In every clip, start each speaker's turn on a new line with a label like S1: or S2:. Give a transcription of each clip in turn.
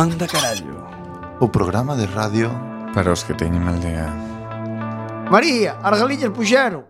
S1: Manda Carallo.
S2: O programa de radio
S3: Para os que teñen mal día.
S4: María, Argalillas puxeron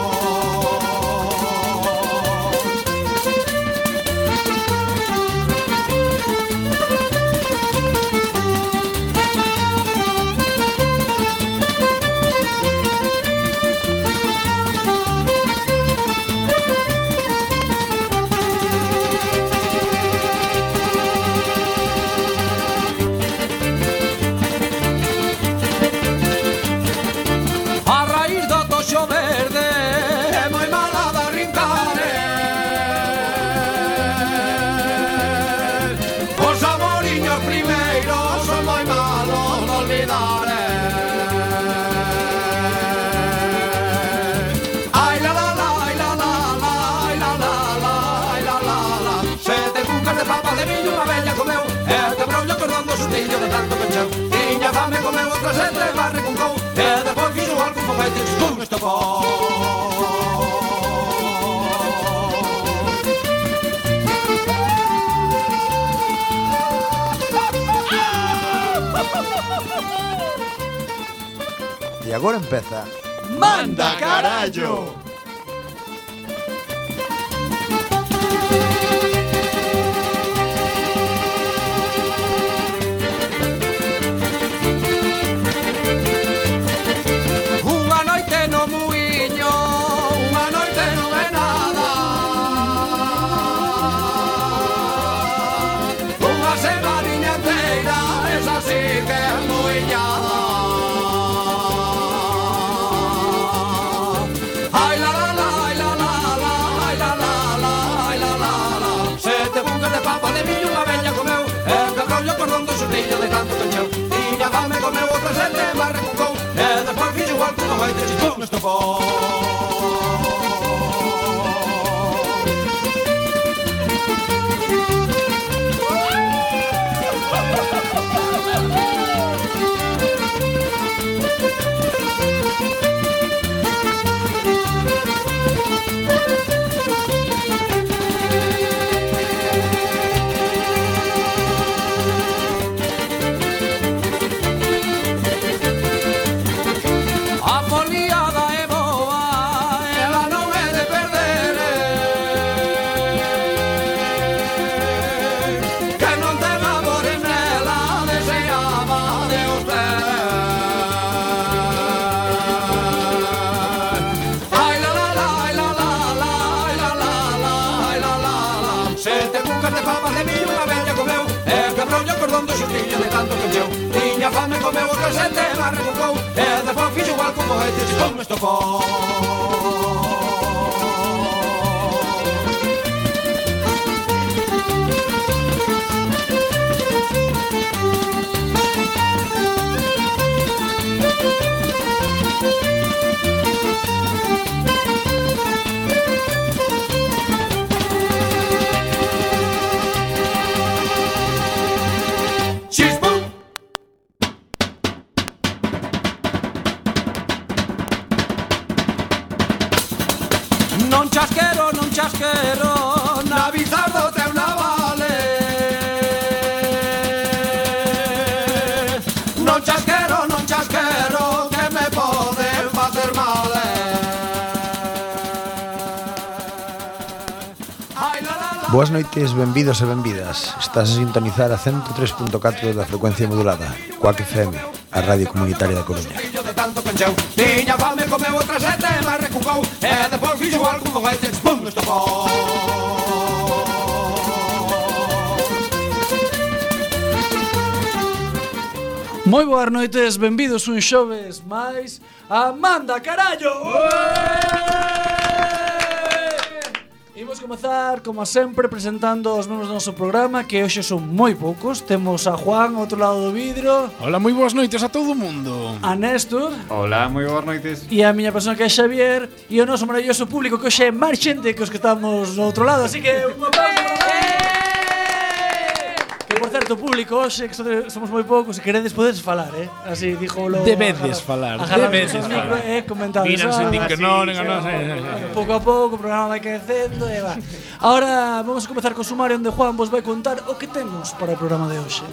S1: papa de miño unha bella comeu. E a cabrollo cordando sustillo de tanto pecheu Tiña fame comeu outra sete e barre con cou. E depois fixo algo con feites estopou
S4: E agora empeza
S1: Manda carallo de miño unha veña comeu E cacolle o cordón do xortillo de tanto cancheu Tiña fame comeu outra sete, barra cucou E eh, despois fixo igual que unha baita chichón estocou de mí unha bella comeu E eh, quebroulle o cordón do xustiño de tanto que meu Tiña fame comeu o calcete e marrecucou E eh, despois fixo igual como este chistón me
S4: estofou ointes, benvidos e benvidas Estás a sintonizar a 103.4 da frecuencia modulada Coac FM, a radio comunitaria da Coruña
S1: de tanto pencheu Tiña fame, comeu outra sete, mas recucou E depois fixo algo con este, pum, estopou
S5: Moi boas noites, benvidos un xoves máis a Manda Carallo! Ué! comezar, como sempre, presentando os membros do noso programa Que hoxe son moi poucos. Temos a Juan, outro lado do vidro.
S6: Hola, moi boas noites a todo o mundo.
S5: A Néstor.
S3: Hola, moi boas noites.
S5: E a miña persona que é Xavier. E o noso maravilloso público que hoxe é máis xente que os que estamos no outro lado. Así que, un aplauso. Que certo, público, hoxe que so- somos moi poucos Se queredes podedes falar, eh Así dixo lo
S6: Debedes falar, debedes falar.
S5: Eh, comentades
S6: Víranse, din que non, non, non.
S5: Pouco a pouco, o programa vai crecendo e va. Ahora vamos a comezar co sumario onde Juan vos vai contar o que temos para o programa de hoxe.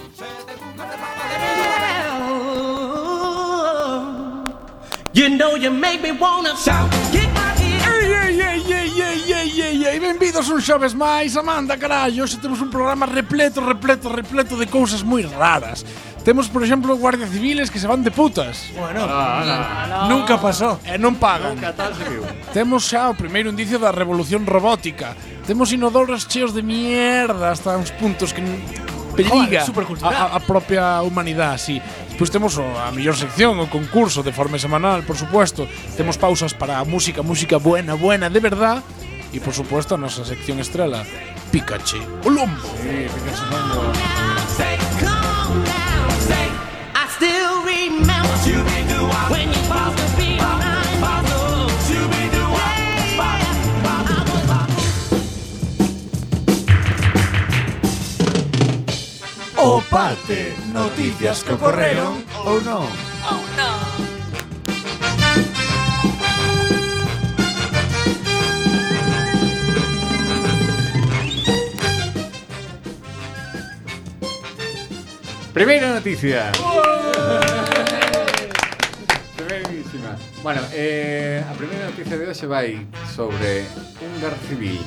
S7: You know you make me wanna shout. Kick my heels.
S6: Ei, ei, ei, ei, ei, ei, e benvidos un xoves máis. Amanda, carallo, hoxe temos un programa repleto, repleto, repleto de cousas moi raras. Temos, por exemplo, guardias civiles que se van de putas.
S5: Bueno, ah, nunca pasó.
S6: E non pagan. Nunca tal se viu. Temos xa o primeiro indicio da revolución robótica. Temos inodoros cheos de mierda hasta uns puntos que
S5: Joder,
S6: periga
S5: supercultural.
S6: a, a- a propia humanidade, sí. Pois temos o, a mellor sección, o concurso de forma semanal, por supuesto. Temos pausas para a música, música buena, buena, de verdad. y por supuesto a nuestra sección estrella, Pikachu
S7: Olombo. Sí, Pikachu Olombo.
S5: O parte, noticias que ocorreron
S2: o no.
S3: Primeira noticia. Primerísima. Bueno, eh, a primeira noticia de hoxe vai sobre un guarda civil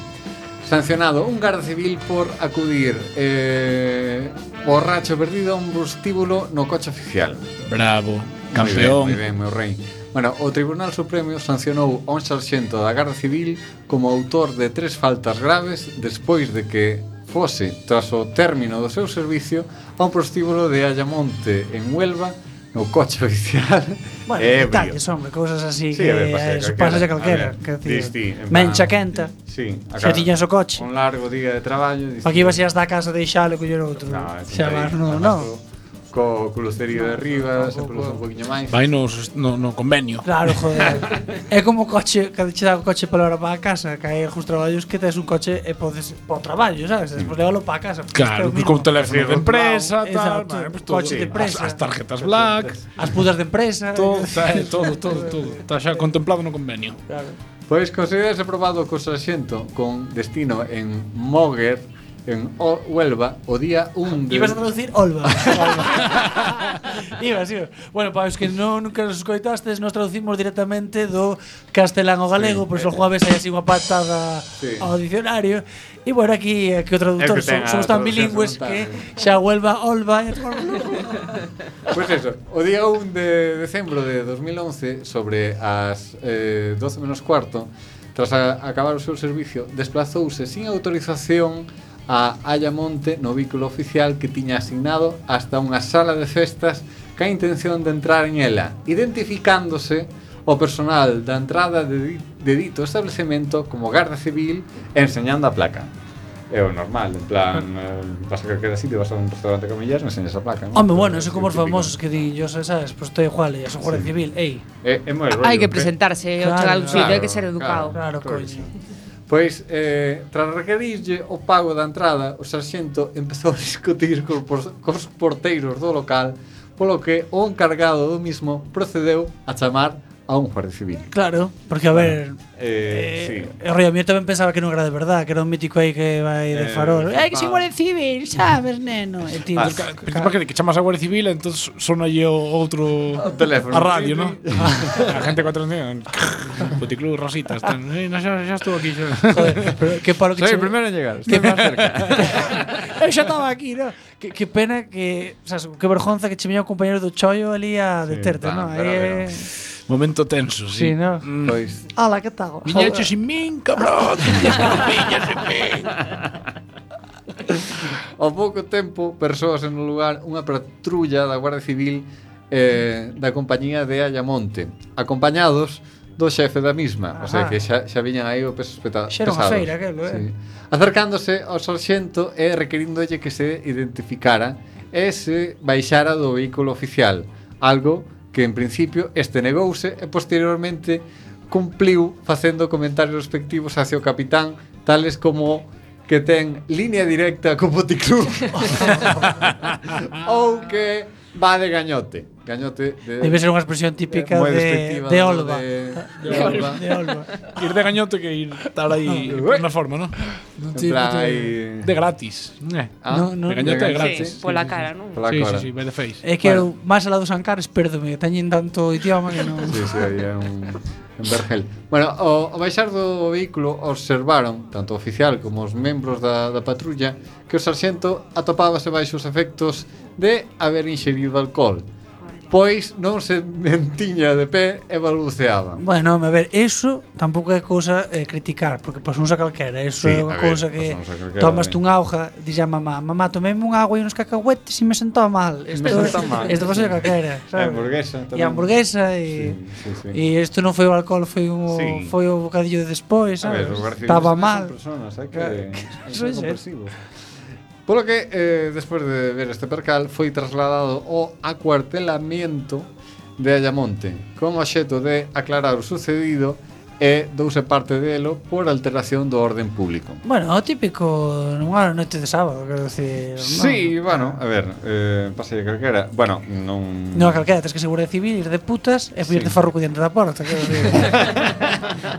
S3: sancionado un guarda civil por acudir eh, borracho perdido a un prostíbulo no coche oficial.
S6: Bravo, campeón.
S3: Muy ben, moi ben, meu rei. Bueno, o Tribunal Supremo sancionou a un sarxento da Garda Civil como autor de tres faltas graves despois de que fose, tras o término do seu servicio, a un prostíbulo de Ayamonte, en Huelva, no coche oficial
S5: bueno,
S3: ebrio.
S5: detalles, hombre, cousas así
S3: sí,
S5: que
S3: ver, pasa
S5: a
S3: calquera,
S5: a
S3: ver, distí,
S5: mencha quenta
S3: sí,
S5: Xa tiñas o coche
S3: un largo día de traballo distí.
S5: aquí vas a da casa deixalo coller outro
S3: no,
S5: xa vas, no, no
S3: co, co losterío de arriba, se produce un poquinho máis.
S6: Vai no, no, no convenio.
S5: Claro, joder. é como coche, cando che dá o coche para levar para casa, que hai os traballos que tes un coche e podes para o traballo, sabes? Despois levalo para casa.
S6: Claro,
S5: pues
S6: con teléfono de empresa, tal,
S5: Exacto,
S6: vale, pues todo,
S5: coche de empresa.
S6: As, as tarjetas black,
S5: as putas de empresa.
S6: Todo, está, eh, todo, todo, todo. Está xa contemplado no convenio.
S5: Claro.
S3: Pois pues, considerase probado co sarxento con destino en Moguer, en o Huelva o día 1 de...
S5: Ibas a traducir Olva. ibas, ibas. Bueno, para os que non nunca nos escoitastes, nos traducimos directamente do castelán ao galego,
S3: sí,
S5: pois pues, o jueves hai así unha patada
S3: sí.
S5: ao dicionario. E bueno, aquí eh, que o traductor
S3: que so,
S5: somos tan bilingües que xa Huelva, Olva...
S3: pois pues eso, o día 1 de decembro de 2011, sobre as eh, 12 menos cuarto, tras a, acabar o seu servicio, desplazouse sin autorización a Ayamonte no vehículo oficial que tiña asignado hasta unha sala de festas ca intención de entrar en ela, identificándose o personal da entrada de, de dito establecemento como Garda Civil enseñando a placa. É o normal, en plan, eh, vas a calquera sitio, vas a un restaurante con millas, enseñas a placa. ¿no?
S5: Hombre, bueno, eso como os famosos que di, yo sé, sabes, pues estoy igual, e a Guardia Civil, ei.
S3: É, é moi rollo.
S8: Hai que presentarse,
S5: claro,
S8: oxalá,
S3: claro,
S8: hai que ser educado.
S5: Claro,
S3: claro, claro
S5: coño.
S3: Pois, eh, tras requerirlle o pago da entrada, o sarxento empezou a discutir cos, cos porteiros do local, polo que o encargado do mismo procedeu a chamar a un guardia civil.
S5: Claro, porque a ver,
S3: Eh,
S5: Eh, o Río Mier tamén pensaba que non era de verdad, que era un mítico aí que vai de
S3: Eh,
S5: farol.
S3: que
S5: Hai que ser
S3: pa-
S5: guardia civil, sabes, neno? E ti,
S3: Ah,
S6: Que, que, que chamas a Guardia Civil, entonces sona o outro
S3: O teléfono.
S6: a radio, ¿no? a gente cuatro días. Puticlub, Rositas, están, eh, no, xa, xa estuvo aquí.
S5: Joder, pero que palo que
S3: Soy el primero en llegar, estoy más cerca.
S5: Xa estaba aquí, ¿no? Que, que pena que, o sea, que vergonza que che un compañero do chollo ali a deterte,
S3: va,
S5: ¿no?
S3: pero,
S5: Aí
S3: pero.
S5: é...
S6: Momento tenso, sí.
S5: sí no?
S6: mm.
S3: Pois.
S5: Ala, que tal?
S6: Viñeche sin min, cabrón. Viñeche sin min.
S3: Ao pouco tempo, persoas en un lugar, unha patrulla da Guardia Civil eh, da compañía de Ayamonte, acompañados do xefe da misma, o sea que xa, xa viñan aí o peso peta,
S5: Xeron
S3: pesado.
S5: feira, aquelo, eh.
S3: Sí. Acercándose ao sarxento e requerindolle que se identificara e se baixara do vehículo oficial, algo que en principio este negouse e posteriormente cumpliu facendo comentarios respectivos hacia o capitán tales como que ten línea directa co Boticlub ou que va de gañote. Gañote de,
S5: Debe ser unha expresión típica de, de,
S3: de
S5: Olva.
S3: De, de,
S5: de
S3: Olva.
S5: de Olva.
S6: ir de gañote que ir estar aí na forma, ¿no? non?
S3: En plan, aí...
S6: De gratis. Eh.
S3: Ah,
S5: no, no,
S6: de gañote
S3: de
S6: gratis.
S8: Sí, pola cara, non?
S3: Pola
S6: sí,
S3: cara.
S6: Sí, sí, by the face.
S5: É que vale. eu, máis alado San Carlos perdome teñen tanto idioma que non...
S3: sí, sí, aí é un... En Bergel. Bueno, o, o baixar do vehículo observaron, tanto o oficial como os membros da, da patrulla, que o sarxento atopábase baixo os efectos de haber ingerido alcohol pois non se mentiña de pé e balbuceaba.
S5: Bueno, a ver, eso tampouco é cousa eh, criticar, porque pasouse a calquera, eso
S3: sí,
S5: é unha cousa que tomaste unha auja, dixes a mamá, mamá, tomeme unha agua e uns cacahuetes e me sentou mal. Isto, me
S3: sentou mal.
S5: Isto pasou a calquera, sabes? E hamburguesa
S3: tamén.
S5: E hamburguesa e
S3: sí, sí, sí.
S5: e isto non foi o alcohol, foi o
S3: sí.
S5: foi o bocadillo de despois, sabes? Estaba mal.
S3: Personas, eh, que, que, que,
S5: que,
S3: que,
S5: que,
S3: que, que, Polo que, eh, despois de ver este percal, foi trasladado ao acuartelamento de Ayamonte, con obxeto de aclarar o sucedido e douse parte delo por alteración do orden público.
S5: Bueno, o típico nunha noite de sábado, quero decir...
S3: Sí, no. bueno, a ver, eh, pasa de calquera. Bueno, non...
S5: Non a calquera, tens que segurar de civil, ir de putas e
S3: sí.
S5: de farruco diante da porta, quero decir.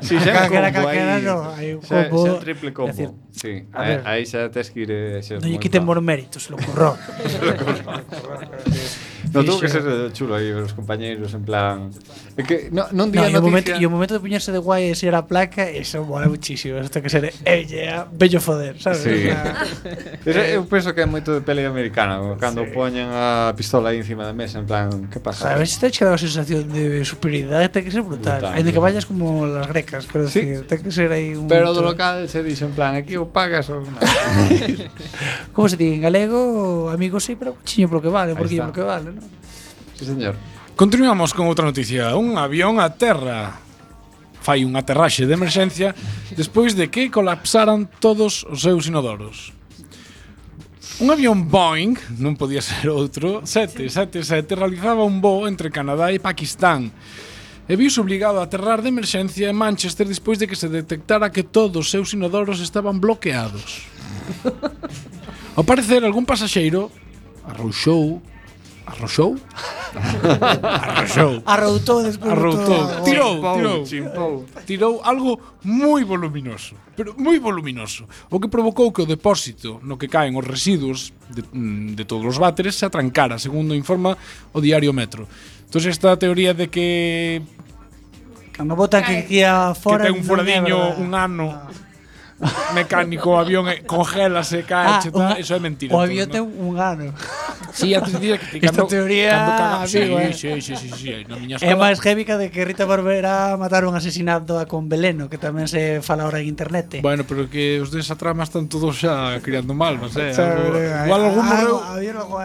S3: sí, xa
S5: calquera, calquera,
S3: aí,
S5: no, hai un
S3: xa,
S5: combo.
S3: Xa, triple combo,
S5: decir,
S3: sí.
S5: A ver,
S3: aí xa tes que ir... Eh,
S5: non lle quiten mor méritos, lo curró. lo curró.
S3: No, tuvo que ser chulo aí os compañeiros en plan é que no, non día no,
S5: e, o momento, e o momento de puñarse de guai e ser a placa eso mola muchísimo Esto que ser ella yeah, bello foder sabes?
S3: Sí. Eso, eu penso que é moito de peli americana cando sí. poñen a pistola aí encima da mesa en plan que pasa?
S5: A ver se te chega a sensación de superioridade ten que ser brutal,
S3: brutal
S5: Ainda que vayas como las grecas pero
S3: sí.
S5: decir, ten que ser aí un
S3: pero do local se dixo en plan aquí o pagas ou non
S5: como se di en galego? Amigo sí pero chiño polo que vale porque polo que vale ¿no?
S3: Sí, señor.
S6: Continuamos con outra noticia. Un avión a terra fai un aterraxe de emerxencia despois de que colapsaran todos os seus inodoros. Un avión Boeing, non podía ser outro, 777 realizaba un voo entre Canadá e Pakistán e viuse obligado a aterrar de emerxencia en Manchester despois de que se detectara que todos os seus inodoros estaban bloqueados. Ao parecer, algún pasaxeiro arrouxou Arroxou? Arroxou.
S5: Arroutou despois.
S6: Arroutou. Tirou, tirou.
S3: Chimpou.
S6: Tirou algo moi voluminoso, pero moi voluminoso, o que provocou que o depósito no que caen os residuos de, mm, de todos os váteres se atrancara, segundo informa o diario Metro. Entón esta teoría de que
S5: Cando botan que aquí a fora Que
S6: ten un
S5: foradiño
S6: un ano ah mecánico, o avión eh, congélase, eh, cae,
S5: ah, tal,
S6: eso é mentira.
S5: O
S6: todo,
S5: avión
S6: ¿no?
S5: ten un ano.
S6: Sí, antes día que
S5: Esta teoría,
S6: cando
S5: amigo, sí, eh.
S6: sí, sí, sí, sí, na miña escola.
S5: É máis gémica de que Rita Barbera matar un asesinato a con veleno, que tamén se fala ahora en internet.
S6: Bueno, pero que os desa trama están todos xa criando mal, non sei. Sea,
S5: eh,
S6: igual algún morreu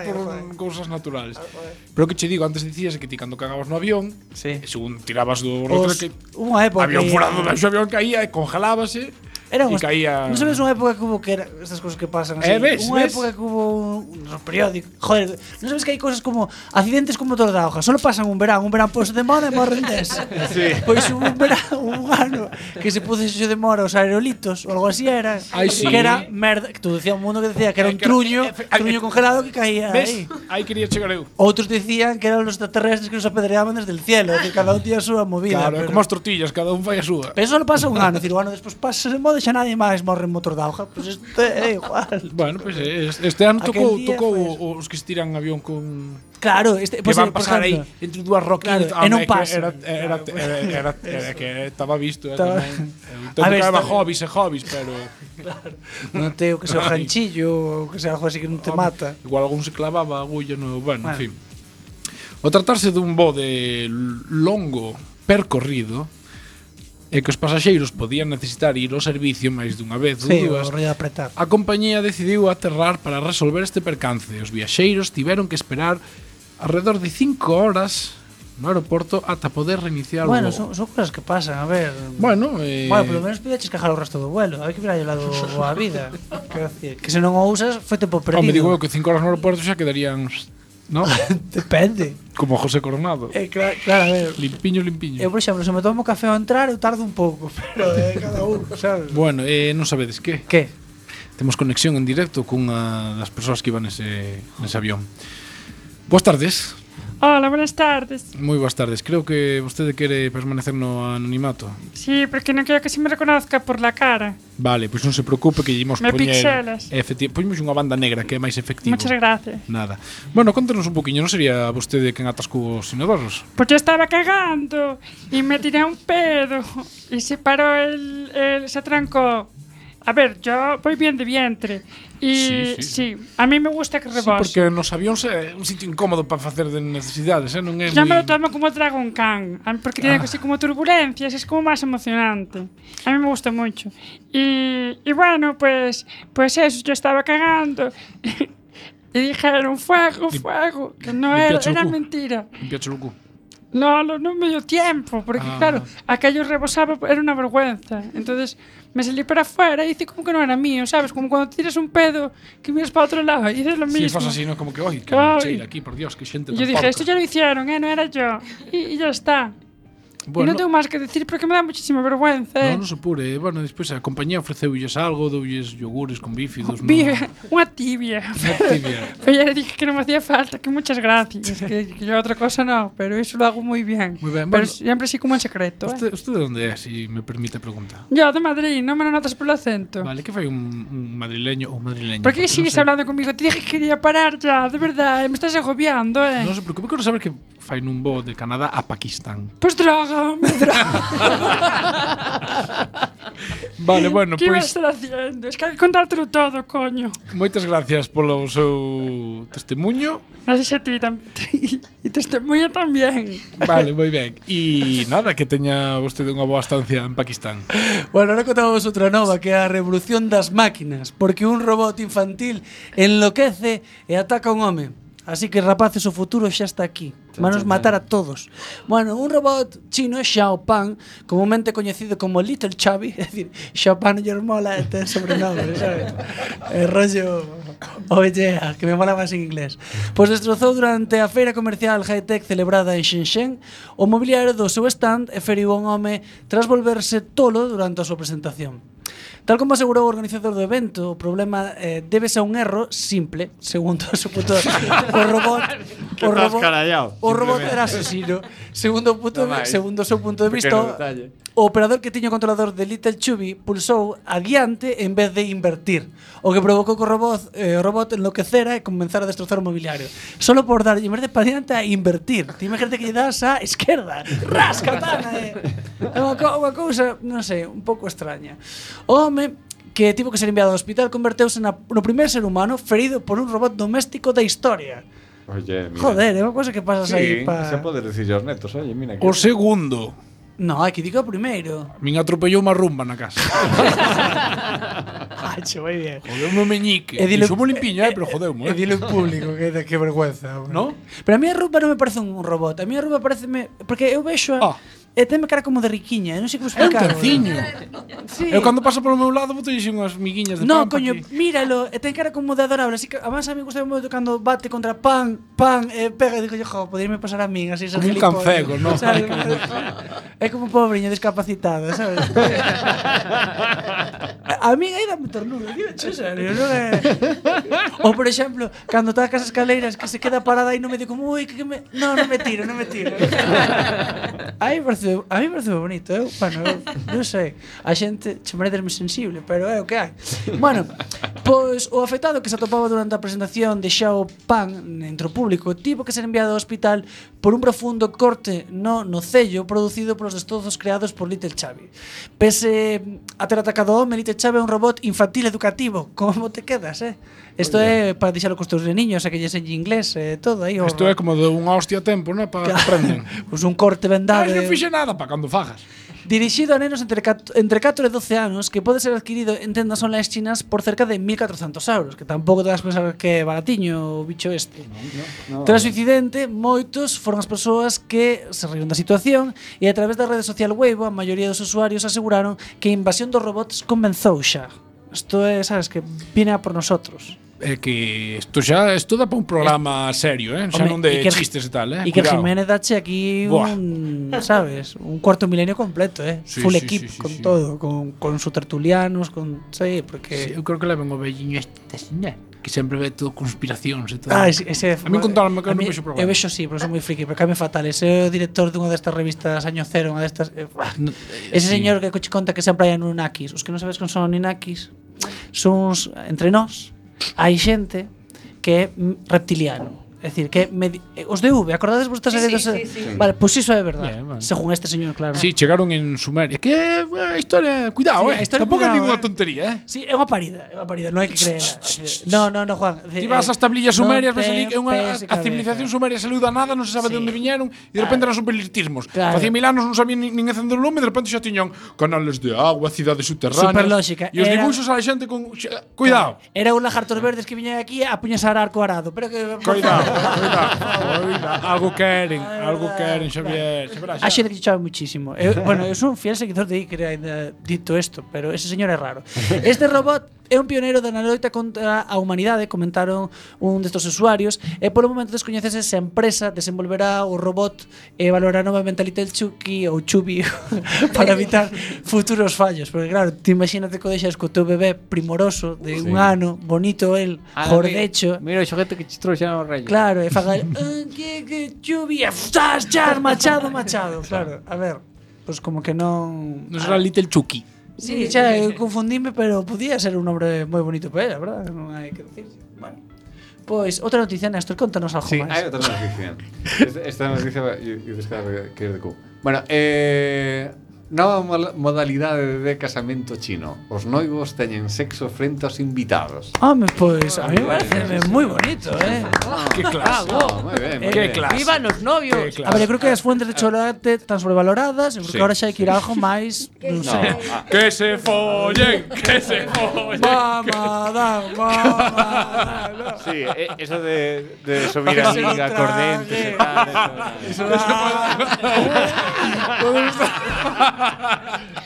S6: por cousas naturales. Pero que che digo, antes dicías que ti cando cagabas no avión,
S5: sí.
S6: según tirabas do rotor que
S5: unha época
S6: avión furado, o avión caía e congelábase
S5: Era unha,
S6: caía...
S5: Non sabes unha época que hubo que era, estas cousas que pasan así.
S6: Eh, ves,
S5: unha
S6: ves?
S5: época que hubo un, un periódico. Joder, non sabes que hai cousas como accidentes con motor da hoja. Solo pasan un verán, un verán pois de moda e morren des. sí. Pois un verán, un ano que se puxo de mora os aerolitos ou algo así era.
S6: Ay, sí.
S5: Que era merda, que tú decía un mundo que decía que era
S6: eh,
S5: un truño,
S6: eh, eh,
S5: truño congelado que caía
S6: ves?
S5: aí.
S6: Aí quería chegar eu.
S5: Outros decían que eran os extraterrestres que nos apedreaban desde el cielo, que cada un tía a súa movida.
S6: Claro,
S5: pero...
S6: como as tortillas, cada un fai a súa.
S5: Pero solo pasa un ano, decir, o ano despois pasa de moda pode xa nadie máis morre en motor da hoja, pois pues este é igual.
S6: bueno, pois pues este ano tocou, tocou os que estiran avión con
S5: Claro, este, pues,
S6: que
S5: pois
S6: van pasar aí entre dúas roquiñas
S5: claro, e non pasa.
S6: Era, era, pois. era, era, que estaba visto eh, tamén. Eh, entón
S5: tocaba
S6: hobbies e hobbies, pero...
S5: Claro. Non teo que sea o ranchillo, ou que sea algo así que non te mata.
S6: Igual algún se clavaba agulla no... Bueno,
S5: bueno.
S6: en fin. O tratarse dun voo de longo percorrido, e que os pasaxeiros podían necesitar ir ao servicio máis dunha vez ou
S5: sí,
S6: dúas, a compañía decidiu aterrar para resolver este percance. Os viaxeiros tiveron que esperar alrededor de 5 horas no aeroporto ata poder reiniciar
S5: bueno, o
S6: voo.
S5: Bueno, son, son cosas que pasan, a ver.
S6: Bueno, eh...
S5: bueno polo menos pideches cajar o resto do vuelo, hai que ver aí o lado a vida. Quero decir, que se non o usas, foi tempo perdido.
S6: Home, digo eu que 5 horas no aeroporto xa quedarían No?
S5: Depende.
S6: Como José Coronado.
S5: Eh, claro, claro, a ver.
S6: Limpiño, limpiño.
S5: Eu, por exemplo, se me tomo café ao entrar, eu tardo un pouco, pero de cada un, sabes?
S6: Bueno, eh, non sabedes que?
S5: Que?
S6: Temos conexión en directo cunha das persoas que iban nese, nese avión. Boas tardes.
S8: Hola, buenas tardes.
S6: Moi boas tardes. Creo que vostede quere permanecer no anonimato.
S8: Sí, porque non quero que se me reconozca por la cara.
S6: Vale, pois pues non se preocupe que lle
S8: me
S6: poñer...
S8: pixelas.
S6: Efectivo, poñemos unha banda negra que é máis efectivo.
S8: Muchas gracias.
S6: Nada. Bueno, contanos un poquinho, non sería vostede quen atascou os inodoros?
S8: Pues yo estaba cagando e me tiré un pedo e se parou el, el se trancó. A ver, yo voy bien de vientre. Y
S6: sí,
S8: sí,
S6: sí.
S8: a mí me gusta que rebose.
S6: Sí, porque nos avións é un sitio incómodo para facer de necesidades, eh? non é
S8: Ya me lo tomo como Dragon Khan, porque tiene
S6: ah.
S8: así como turbulencias, es como más emocionante. A mí me gusta mucho. Y, y bueno, pues, pues eso, yo estaba cagando. y dijeron fuego, fuego, que no era, era mentira.
S6: Limpia churucu.
S8: No, no, no me dio tiempo, porque
S6: ah.
S8: claro, aquello rebosaba, era una vergüenza. Entonces, me salí para afuera y hice como que no era mío, sabes? Como cuando tiras un pedo que miras para otro lado y dices lo mismo.
S6: Sí, fas así, no como que, oi, que cheira aquí, por Dios, que xente tan
S8: Yo dije,
S6: pouca.
S8: esto ya lo hicieron, eh, No era yo. Y ya está. Y
S6: Bueno,
S8: no tengo más que decir porque me da muchísima vergüenza. ¿eh?
S6: No, non se apure. Bueno, despois a compañía ofreceulles algo, doulles yogures con bífidos, no?
S8: una tibia.
S6: Unha tibia.
S8: Pero ya le dije que no me hacía falta, que muchas gracias. que, que yo otra cosa no, pero eso lo hago muy bien.
S6: Muy bien,
S8: Pero
S6: bueno.
S8: siempre así como en secreto. ¿eh?
S6: Usted, usted de onde é, si me permite preguntar?
S8: Yo de Madrid, no me lo notas por el acento.
S6: Vale, que fai un, un madrileño ou madrileña?
S8: ¿Por qué
S6: Porque
S8: sigues
S6: non sei-
S8: hablando conmigo? Te dije que quería parar ya, de verdad, eh, me estás agobiando, eh.
S6: Non se preocupe, quero saber que fai nun voo de Canadá a Pakistán.
S8: Pues droga, me
S6: Vale, bueno, pois...
S8: Que estar haciendo? Es que contártelo todo, coño.
S6: Moitas gracias polo seu testemunho.
S8: Gracias a ti tamén. E testemunho tamén.
S6: Vale, moi ben. E nada, que teña vostede unha boa estancia en Pakistán.
S5: Bueno, ahora contamos outra nova, que é a revolución das máquinas, porque un robot infantil enloquece e ataca a un home. Así que rapaces, o futuro xa está aquí. Vanos matar a todos. Bueno, un robot chino Xiao Pan, comúnmente coñecido como Little Chubby, é dicir, Xiao Pan lle mola ter sobrenome, sabes? É rollo Oye, que me mola máis en inglés. Pois destrozou durante a feira comercial High Tech celebrada en Shenzhen o mobiliario do seu stand e feriu a un home tras volverse tolo durante a súa presentación. Tal como asegurou o organizador do evento, o problema eh, débese a un erro simple, segundo o seu puto o robot, o robot, carallao, o robot era asesino. Segundo punto,
S3: no
S5: segundo o seu punto de vista, o operador que tiña o controlador de Little Chubby pulsou adiante en vez de invertir, o que provocou que o robot, eh, o robot enloquecera e comenzara a destrozar o mobiliario. Solo por dar, en vez de para adiante, a invertir. Te imagínate que lle das a esquerda. Ras, katana, eh. É unha, co unha cousa, non sei, un pouco extraña. O home que tivo que ser enviado ao hospital converteuse na, no primer ser humano ferido por un robot doméstico da historia.
S3: Oye, mira.
S5: Joder, é unha cosa que pasas
S3: sí,
S5: aí para...
S3: Se pode decir aos netos, oye, mira. Que...
S6: O segundo.
S5: No, aquí que dica primeiro.
S6: A min atropellou unha rumba na casa.
S5: Hacho, vai bien.
S6: Jodeu-me o meñique. Edilo, Somos limpiño, eh, pero jodeu-me. Eh.
S5: Edilo en público, que, que vergüenza. Hombre.
S6: No?
S5: Pero a mí a rumba non me parece un robot. A mí a rumba parece... Me, porque eu vexo... A,
S6: ah
S5: e teme cara como de riquiña, non sei como explicar.
S6: É un terciño.
S5: Sí.
S6: Eu cando paso polo meu lado boto xe unhas miguiñas de
S5: no,
S6: pan. Non,
S5: coño,
S6: aquí.
S5: míralo, e ten cara como de adorable, así que además a mí gusta moito cando bate contra pan, pan, e pega, e digo, jo, poderme pasar a min, así esa
S6: Como un cancego,
S5: non? é como pobreño discapacitado, sabes? a min aí dame ternura, digo, che, serio, non é? Ou, por exemplo, cando está as escaleiras que se queda parada aí no medio como, ui, que me... No, non me tiro, non me tiro. aí parece parece, a mí parece bonito, eu, bueno, eu, non sei, a xente chamarédesme sensible, pero é o que hai. Bueno, pois o afectado que se atopaba durante a presentación de Xiao Pan entre o público, tipo que ser enviado ao hospital por un profundo corte no nocello producido polos destrozos creados por Little Xavi. Pese a ter atacado o home, Little Xavi é un robot infantil educativo. Como te quedas, eh? Isto é para deixalo cos teus niños, a eh, que lle enseñe inglés e eh, todo aí.
S6: Isto é como de unha hostia tempo, non? Para que aprenden.
S5: Pois pues un corte vendado.
S6: Ah, non fixe nada para cando fagas.
S5: Dirixido a nenos entre, entre 4 e 12 anos que pode ser adquirido en tendas online chinas por cerca de 1.400 euros, que tampouco te vas pensar que é baratiño o bicho este. No, no, no. Tras o incidente, moitos foron as persoas que se riron da situación e a través da rede social Weibo a maioría dos usuarios aseguraron que a invasión dos robots comenzou xa. Isto é, sabes, que viene a por nosotros.
S6: É que isto xa isto dá para un programa serio, eh? xa
S5: Home,
S6: non de
S5: Iker,
S6: chistes e tal, eh?
S5: Iker
S6: Cuidado.
S5: Jiménez dache aquí
S6: Buah.
S5: un, sabes, un cuarto milenio completo, eh?
S6: Sí,
S5: Full
S6: sí,
S5: equip
S6: sí, sí,
S5: con
S6: sí.
S5: todo, con con su tertulianos, con, sei, sí, porque
S6: sí, eu creo que levan o velliño este señal que sempre ve todo conspiracións e todo.
S5: Ah, ese, ese
S6: a mí contaron que non vexo problema.
S5: Eu vexo sí, pero son moi friki, pero came fatal. Ese é o director dunha destas revistas Año Cero, unha destas... Eh, ah,
S6: no, eh,
S5: ese
S6: sí.
S5: señor que coche conta que sempre hai anunakis. Os que non sabes que son anunakis son uns, entre nós, hai xente que é reptiliano. É dicir, que me, eh, os de V, acordades vos estas
S9: sí.
S5: Sí,
S9: sí, sí.
S5: Vale, pois pues iso é verdade,
S6: Bien, vale.
S5: según este señor, claro.
S6: Sí, chegaron en Sumeria. Que a historia, cuidado,
S5: sí,
S6: eh.
S5: Historia
S6: Tampouco é ninguna
S5: eh.
S6: tontería, eh.
S5: Sí, é unha parida, é unha parida, non hai que creer. no, no, no, Juan.
S6: Eh, Ti vas ás tablillas sumerias, ves ali que unha
S5: a
S6: civilización sumeria saluda nada, non se sabe
S5: sí.
S6: de onde viñeron e de repente eran superlitismos.
S5: Claro.
S6: Facía mil anos non sabían nin, nin acender o lume, de repente xa tiñan canales de agua, cidades subterráneas.
S5: Superlóxica.
S6: E os dibuxos a xente con cuidado.
S5: Era un lagartos verdes que viñan aquí a puñas arco arado, pero que
S6: Cuidado. 감사합니다. algo queren, algo queren, Xavier. Xa.
S5: A xente que chama muchísimo. Eu, bueno, eu son fiel seguidor de Iker ainda dito isto, pero ese señor é raro. Este robot é un pioneiro da loita contra a humanidade, comentaron un destes usuarios, e polo momento descoñecese se a empresa desenvolverá o robot e valorará novamente a Little Chucky ou Chubi para evitar futuros fallos, porque claro, te imagínate que deixas co teu bebé primoroso de sí. un ano, bonito el, ah, jordecho.
S3: Mira o xoguete que che trouxeron os reyes.
S5: Claro, e faga ah, que que chuvia, chas, chas, machado, machado, claro. A ver, pues como que non
S6: Non será Little Chucky.
S5: Sí, xa eu confundíme, pero podía ser un nombre moi bonito para ela, verdad? Non hai que decir. Bueno. Pois, outra noticia, Néstor, contanos algo
S3: Sí,
S5: máis.
S3: hai outra noticia. Esta- Esta noticia va- e e descarga que é de Q. Bueno, eh Nova modalidade de casamento chino. Os noivos teñen sexo frente aos invitados.
S5: Home, pois, pues, a mí me ah, parece moi bonito, eh?
S6: Que clase.
S3: Oh, moi ben, moi ben.
S6: clase.
S9: Vivan os novios.
S5: A ver, eu creo que as fuentes de chocolate están sobrevaloradas, eu creo
S3: sí.
S5: agora xa hai que ir algo máis, non sei. No.
S3: Ah.
S6: Que se follen, que se follen.
S5: Mamá, dan, mamá.
S3: Sí, eso de, de subir a liga, cordente, tal, eso.
S5: Eso.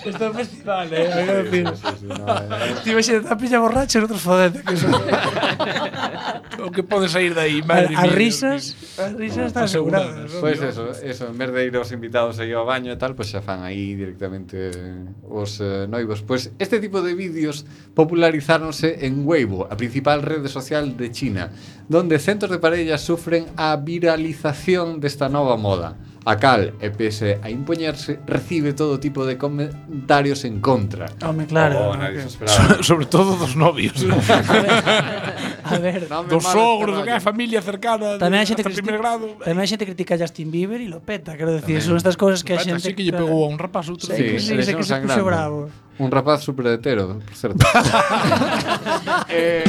S5: Esto é festival, eh? Sí,
S3: sí, sí, no, eh.
S5: Ti vexe da pilla borracha e outros fodete. Que son...
S6: o que pode sair dai, madre
S5: As risas, as risas están aseguradas.
S3: Pois pues eso, eso, en vez de ir aos invitados aí ao baño e tal, pois pues xa fan aí directamente os eh, noivos. Pois pues este tipo de vídeos popularizáronse en Weibo, a principal rede social de China, donde centos de parellas sufren a viralización desta nova moda. A cal, e pese a impoñerse, recibe todo tipo de comentarios en contra.
S5: Home, claro.
S3: Oh, nadie okay. so,
S6: sobre todo dos novios.
S5: a ver,
S6: dos sogros, do que é familia cercana,
S5: tamén
S6: a
S5: xente que
S6: primeiro grado.
S5: Tamén hai xente critica a Justin Bieber e lo peta, quero decir, son estas cousas que a xente...
S6: Sí que lle pegou a un rapaz outro.
S5: Sí, sí,
S3: sí,
S5: sí, sí,
S3: sí,
S5: sí, sí,
S3: sí,
S5: sí,
S3: Un rapaz super hetero, por certo. eh...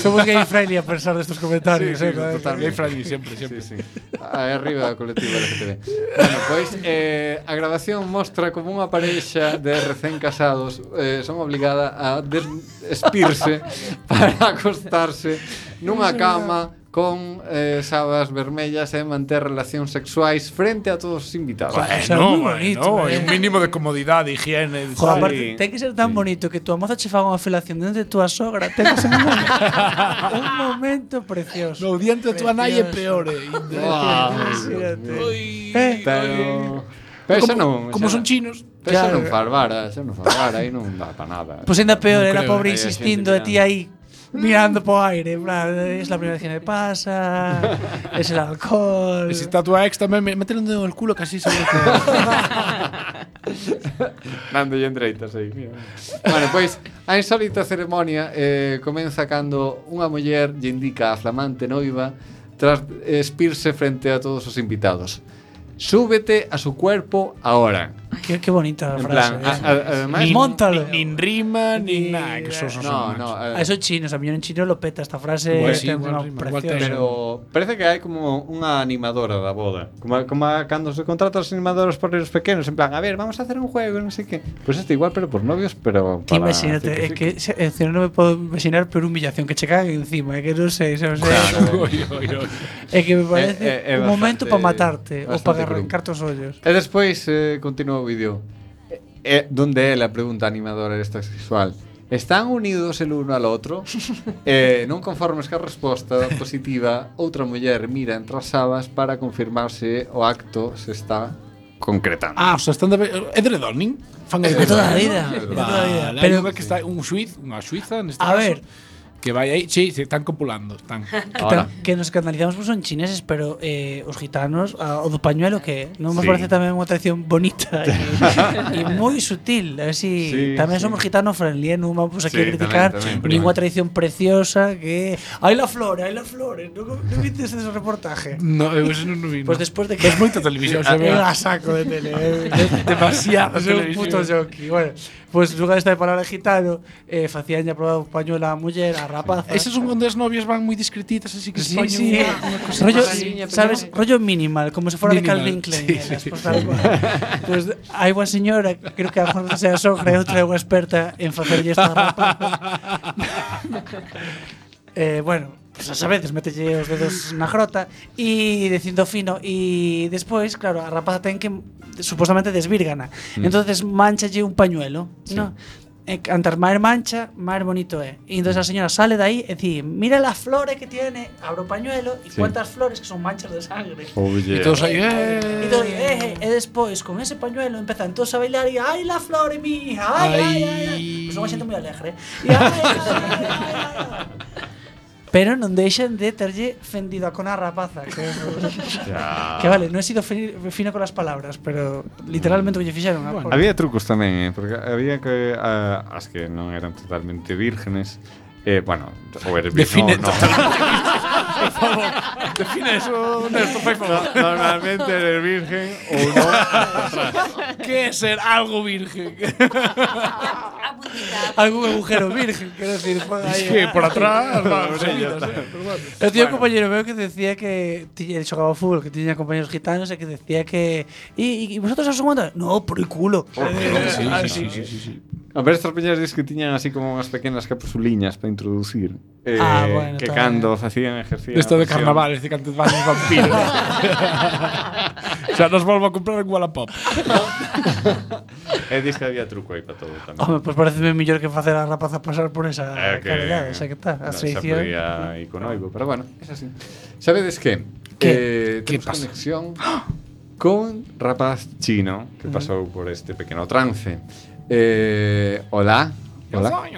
S5: Somos gay friendly a pesar destes comentarios,
S3: sí, sí,
S5: eh,
S3: totalmente.
S6: Gay friendly sempre, sempre.
S3: Sí, sí. Aí arriba da colectiva LGTB. bueno, pois eh, a grabación mostra como unha parexa de recén casados eh, son obligada a despirse para acostarse nunha cama con eh, sabas vermellas e eh, manter relacións sexuais frente a todos os invitados.
S6: Joder,
S5: no, bonito,
S6: no,
S5: eh.
S6: un mínimo de comodidade, higiene.
S5: Joder, aparte, ten que ser tan sí. bonito que tua moza che faga unha felación dentro de tua sogra. Ten que ser un, un momento precioso.
S6: No, diante de tua nai é peor. Eh,
S5: eh,
S3: pero... Pero
S6: como,
S3: non,
S6: como son chinos.
S3: Pero
S5: claro.
S3: non far vara, xa non far vara, aí non dá para nada.
S5: Pois pues ainda peor,
S6: non
S5: era pobre insistindo
S3: a
S5: ti aí mirando po aire, plan, es la primeira vez que me pasa, es el alcohol.
S6: E se tatua ex tamén, me un dedo no culo casi sobre que...
S3: Nando lle endreitas aí, mira. Bueno, pois, a insólita ceremonia eh, comeza cando unha muller lle indica a flamante noiva tras espirse frente a todos os invitados. Súbete a su cuerpo ahora.
S5: Qué, qué bonita
S3: en
S5: frase.
S3: Plan,
S5: eh.
S3: a, a, además,
S6: nin,
S5: Móntalo.
S6: Nin, nin rima, nin nada. Que sos,
S3: no, no, eh.
S5: a, a eso chinos. A millón en chino lo peta esta frase.
S6: Pues,
S5: eh,
S6: sí,
S5: bueno,
S6: rima,
S3: pero parece que hai como unha animadora da boda. Como, como cando se contrata os animadores por os pequenos. En plan, a ver, vamos a hacer un juego, non sei que. Pois pues este igual, pero por novios, pero para...
S5: Imagínate, é que, que, que, que non me podo imaginar pero humillación que che cagan encima. É que non sei, sabes?
S3: Claro.
S5: É que me parece
S3: eh, eh,
S5: un momento para matarte ou para arrancarte os ollos.
S3: E despois eh, continúa vídeo. Eh, eh donde é a pregunta animadora esta sexual? Están unidos el uno al outro? eh, non conformes que a resposta positiva, outra muller mira entre as sabas para confirmar se o acto se está concretando.
S6: Ah, o sea, están de... Edredoning? Eh, Fan
S5: edredoning. Toda a vida. Vale, toda a vida. Pero...
S6: que está un suiz, unha suiza, neste
S5: a
S6: caso.
S5: A ver,
S6: que vai aí, sí, se están copulando, están.
S3: Ahora.
S5: Que nos escandalizamos pues son chineses, pero eh, os gitanos, a, o do pañuelo que non nos sí. parece tamén unha tradición bonita e, e moi sutil, así
S3: sí,
S5: tamén
S3: sí.
S5: somos gitanos friendly, eh, non vamos aquí
S3: sí,
S5: a criticar ninguna tradición preciosa que hai la flor, hai la flor, eh, non no viste ese reportaje.
S6: No, eu eso non no vi.
S5: Pois
S6: pues
S5: despois de que
S6: es moita televisión,
S5: se
S6: ve
S5: a saco de tele, eh,
S6: demasiado,
S5: é un puto jockey. Bueno, pois pues, lugar esta de palabra gitano, eh, facían a probar un pañuelo a muller, a rapaz.
S6: Eses son onde as novias van moi discretitas, así que
S5: sí, sí.
S6: Una, cosa
S5: rollo,
S6: así,
S5: sabes, rollo minimal, como se fora de Calvin Klein.
S6: Sí,
S5: ¿eh?
S6: sí,
S5: sí. Pues, hai unha señora, creo que a Juan se a sogra e outra é unha experta en facerlle esta rapaz. eh, bueno, pues a sabedes, metelle os dedos na grota e dicindo fino e despois, claro, a rapaza ten que supostamente desvírgana.
S3: Mm.
S5: Entonces manchalle un pañuelo, ¿no? E antes máis mancha, máis bonito é. E entonces a señora sale de aí e di, mira las flores que tiene, abro o pañuelo e
S3: Sí.
S5: cuántas flores que son manchas de sangre.
S3: Oh,
S6: E
S3: yeah.
S6: todos aí,
S5: E,
S6: eh.
S5: todo, eh, eh, e despois con ese pañuelo empezan todos a bailar e ai la flore mía, ai ai ai. ai.
S6: Ai.
S5: Pues son unha xente moi alegre. E, ai, ai, ai, ai, ai. Pero non deixan de terlle fendido a cona a rapaza que,
S3: yeah.
S5: que vale, non he sido fino con as palabras Pero literalmente mm. lle fixeron bueno, por...
S3: Había trucos tamén, eh, porque había que uh, As que non eran totalmente vírgenes eh, Bueno, o eres virgen no, no.
S6: por favor. Define eso. Favor.
S3: Normalmente eres virgen o no.
S6: ¿Qué es ser algo virgen?
S5: Algún agujero virgen, quiero decir. Ahí,
S6: sí,
S5: ¿eh?
S6: por atrás.
S5: Yo tenía un compañero mío que decía que. Él jugaba fútbol, que tenía compañeros gitanos y que decía que. ¿Y, y vosotros os aguantáis? No, por el culo. Eh, ah,
S6: sí, sí. sí, sí.
S3: A ver, estas peñas dis que tiñan así como unhas pequenas capsuliñas para introducir. Ah, eh,
S5: ah, bueno,
S3: que cando facían ejercicio.
S6: Isto de carnaval, este que antes van os vampiros. Xa nos volvo a comprar en Wallapop.
S3: e dis que había truco aí para todo tamén.
S5: Home, pois pues pareceme mellor que facer a rapaza pasar por esa
S3: eh, que,
S5: calidade, esa que
S3: tal,
S5: a
S3: sedición. Xa oigo, pero bueno, é así. Sabedes que?
S5: Que,
S6: eh,
S3: que
S6: pasa?
S3: conexión con rapaz chino que pasou por este pequeno trance. Eh, hola. Hola.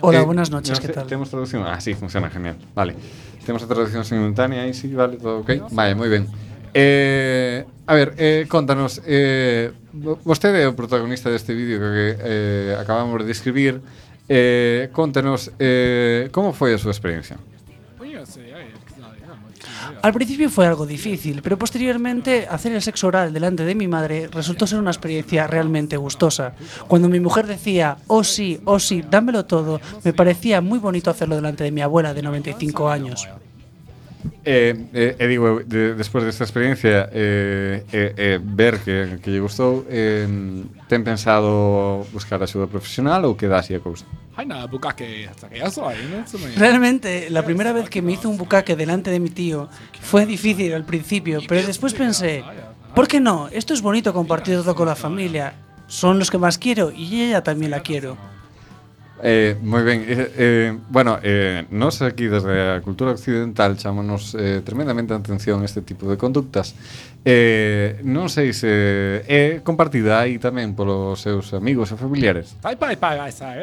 S5: Hola,
S3: eh,
S5: buenas noches, ¿qué tal?
S3: Tenemos traducción. Ah, sí, funciona, genial. Vale. Tenemos a traducción simultánea ahí, sí, vale, todo ok. Vale, moi ben. Eh, a ver, eh, contanos eh, Vostede é o protagonista deste vídeo que eh, acabamos de escribir eh, Contanos eh, Como foi a súa experiencia?
S5: Al principio fue algo difícil, pero posteriormente hacer el sexo oral delante de mi madre resultó ser una experiencia realmente gustosa. Cuando mi mujer decía, oh sí, oh sí, dámelo todo, me parecía muy bonito hacerlo delante de mi abuela de 95 años.
S3: E, eh, eh, digo, de, despois desta experiencia eh, eh, eh ver que, que lle gustou eh, ten pensado buscar axuda profesional ou queda así a cousa?
S6: Hai nada, bucaque hasta que ya soy, ¿no?
S5: Realmente, la primera vez que me hizo un bucaque delante de mi tío fue difícil al principio, pero después pensé, ¿por qué no? Esto es bonito compartirlo con la familia. Son los que más quiero y ella también la quiero.
S3: Eh, moi ben, eh, eh, bueno, eh, nos aquí desde a cultura occidental chamonos eh, tremendamente a atención a este tipo de conductas eh, non sei se é compartida aí tamén polos seus amigos e familiares
S6: Ay, pa, pa, esa, eh.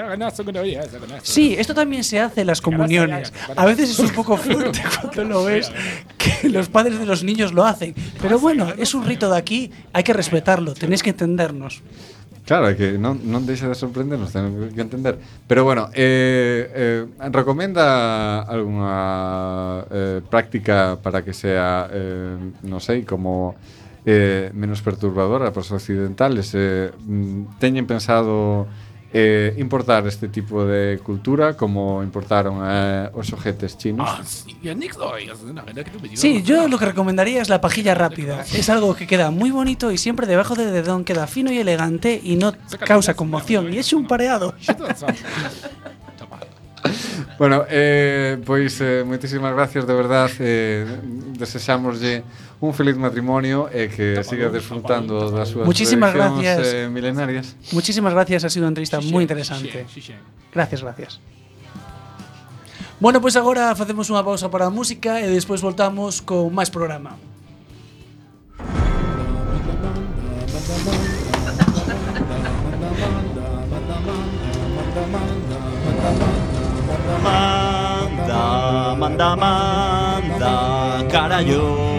S5: Sí, esto también se hace en las comuniones. A veces es un poco fuerte cuando lo ves que los padres de los niños lo hacen. Pero bueno, es un rito de aquí, hay que respetarlo, tenéis que entendernos.
S3: Claro, é que non, non deixa de sorprendernos, temos que entender. Pero bueno, eh, eh, recomenda algunha eh, práctica para que sea, eh, non sei, como eh, menos perturbadora para os occidentales? Eh, mm, teñen pensado eh, importar este tipo de cultura como importaron eh, os ojetes chinos.
S10: Sí,
S5: yo lo que recomendaría es la pajilla rápida. Es algo que queda muy bonito y siempre debajo del dedón queda fino y elegante y no causa conmoción. Y es un pareado.
S3: bueno, eh, pois eh, moitísimas gracias, de verdad. Eh, Desexámoslle un feliz matrimonio e que sigas disfrutando das súas
S5: Muchísimas gracias.
S3: Eh, milenarias.
S5: Muchísimas gracias, ha sido unha entrevista moi interesante. Gracias, gracias. Bueno, pois pues agora facemos unha pausa para a música e despois voltamos con máis programa.
S9: Manda, manda, manda, carallo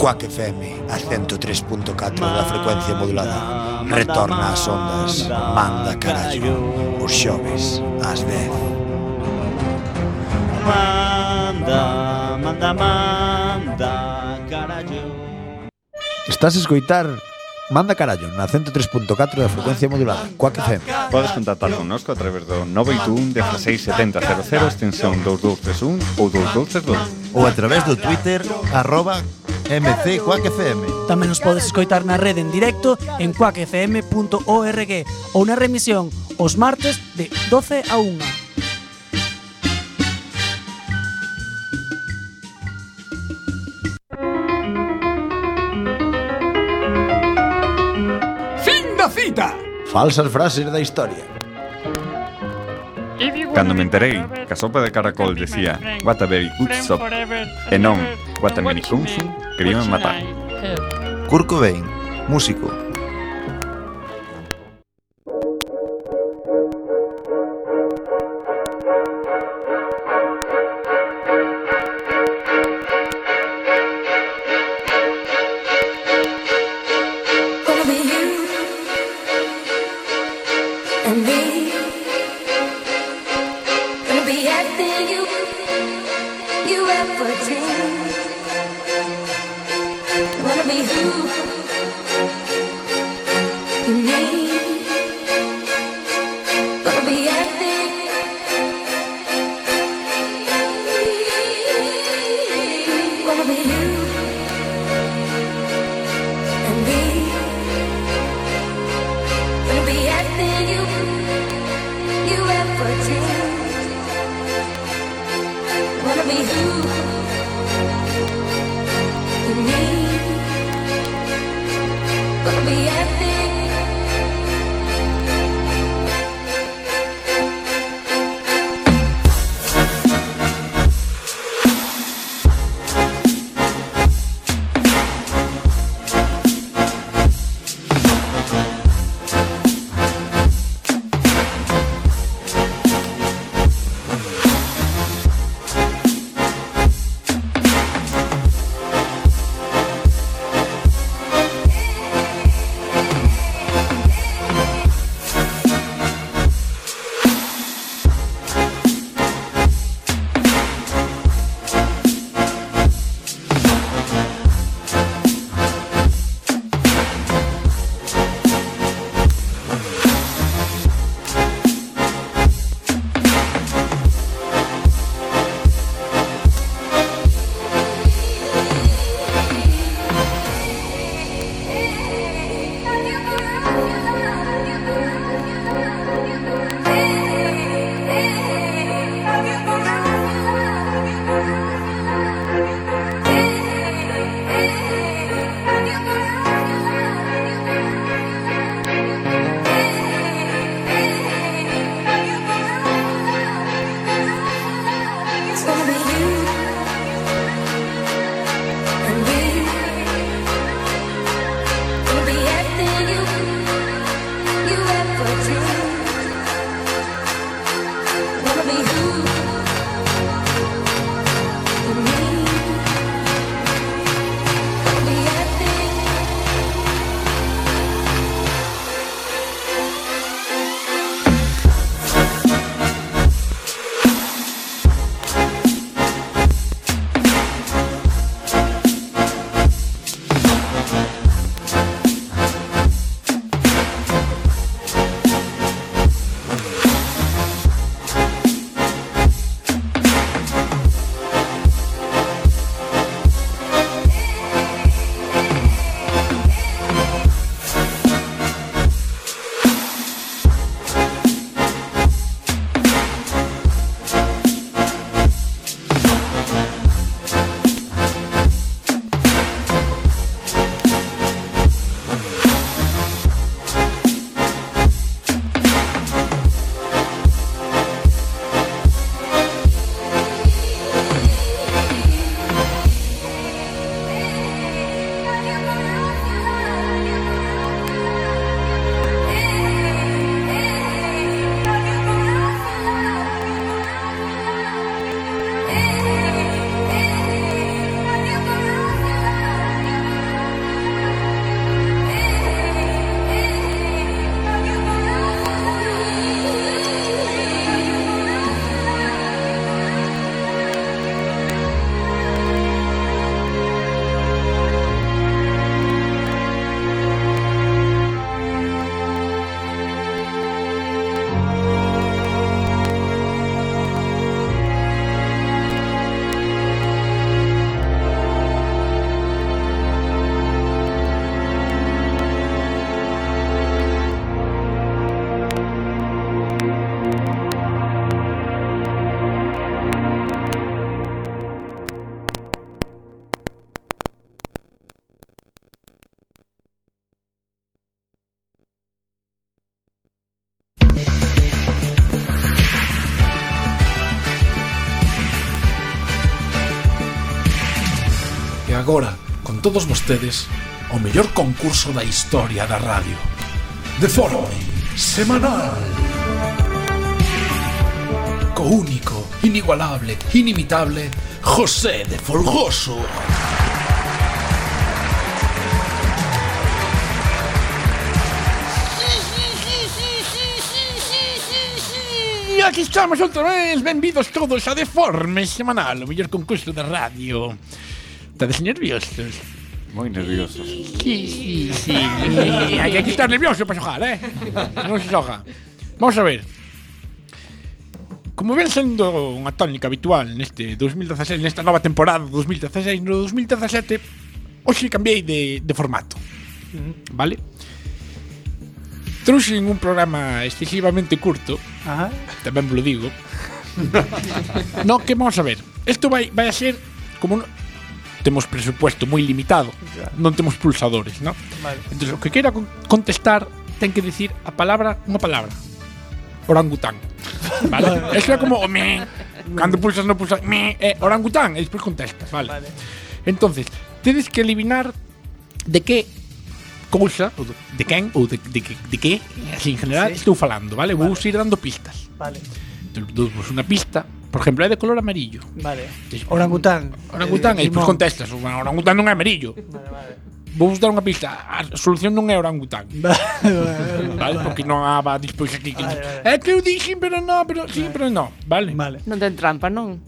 S4: Cuac FM a 103.4 da frecuencia modulada. Retorna ás ondas Manda Carallo os xoves ás 10
S9: Manda, manda, manda Carallo.
S4: Estás a escoitar Manda carallo na 103.4 da frecuencia modulada Cuac FM
S8: Podes contactar connosco a través do 981 1670 00 extensión 2231 ou 2232
S2: ou a través do Twitter arroba MC Quack FM.
S5: Tamén nos podes escoitar na rede en directo en quackfm.org ou na remisión os martes de 12 a 1.
S6: Fin da cita!
S4: Falsas frases da historia.
S8: Cando me enterei que a sopa de caracol decía What a very good soup e non What a many kung fu, queríame matar.
S2: Kurt Cobain, músico,
S11: be everything you you ever dreamed. Wanna be who
S6: agora, con todos vostedes, o mellor concurso da historia da radio. De forma semanal. Co único, inigualable, inimitable, José de Folgoso. E aquí estamos outra vez, benvidos todos a Deforme Semanal, o mellor concurso de radio. Estades nerviosos.
S11: Moi nerviosos.
S6: Sí, sí, sí. Hay, que estar nervioso para xogar, eh? Non se xoga. Vamos a ver. Como ven sendo unha tónica habitual neste 2016, nesta nova temporada 2016, no 2017, hoxe cambiei de, de formato. Mm-hmm. Vale? Trouxen un programa excesivamente curto,
S5: Ajá.
S6: tamén vos lo digo, no, que vamos a ver. Isto vai, vai a ser como un, temos presupuesto moi limitado, non temos pulsadores, ¿no?
S5: Vale.
S6: Entonces, o que queira con- contestar ten que decir a palabra, unha palabra. Orangután. Vale? Eso é como o me. Cando pulsas no pulsas me, é orangután e despois contestas, vale?
S5: Vale.
S6: Entonces, tedes que eliminar de que cousa, ou de, de quen, ou de, de, que- de que, así en general,
S5: Sí.
S6: estou falando, vale? Vou ir dando pistas.
S5: Vale,
S6: Dous vos unha pista, Por exemplo, é de color amarillo.
S5: Vale. Orangután.
S6: Orangután,
S5: eh,
S6: e
S5: pois
S6: contestas, orangután non é amarillo.
S5: Vale, vale.
S6: Vou dar unha pista. A solución non é orangután.
S5: Vale, vale,
S6: vale. porque non haba despois aquí que
S5: vale, vale.
S6: É que eu dixen, pero non, pero sí, vale. pero non. Vale.
S5: vale.
S12: Non ten trampa, non?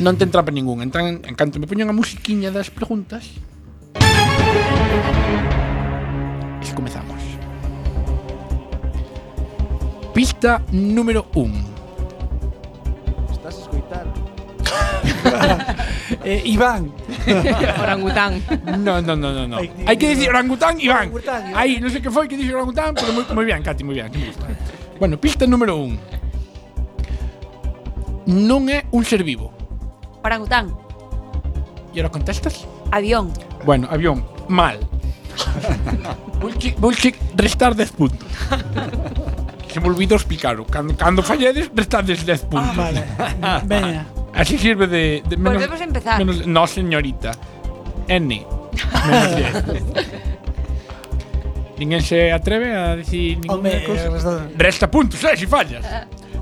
S6: Non ten trampa ningún. Entón, en canto me poñen a musiquiña das preguntas. E comezamos. Pista número 1.
S5: Eh, Iván.
S12: Orangután.
S6: No, no, no, no, no.
S5: Hai que-
S6: decir orangután, Iván.
S5: Orangután, Iván.
S6: Aí, non sei que foi que dixo orangután, pero moi bien, Katy, moi bien. Bueno, pista número 1. Non é un ser vivo.
S12: Orangután.
S6: E ahora contestas?
S12: Avión.
S6: Bueno, avión, mal. Vouche restar 10 puntos. se me olvidou explicar. Cando, cando falledes, restades 10 puntos.
S5: Ah, vale. Veña.
S6: Así sirve de... de menos,
S12: Volvemos a empezar.
S6: Menos, no, señorita. N. Menos 10. Ninguén se atreve a decir ninguna
S5: Home,
S6: cosa.
S5: Eh, resta,
S6: resta puntos, eh, si fallas.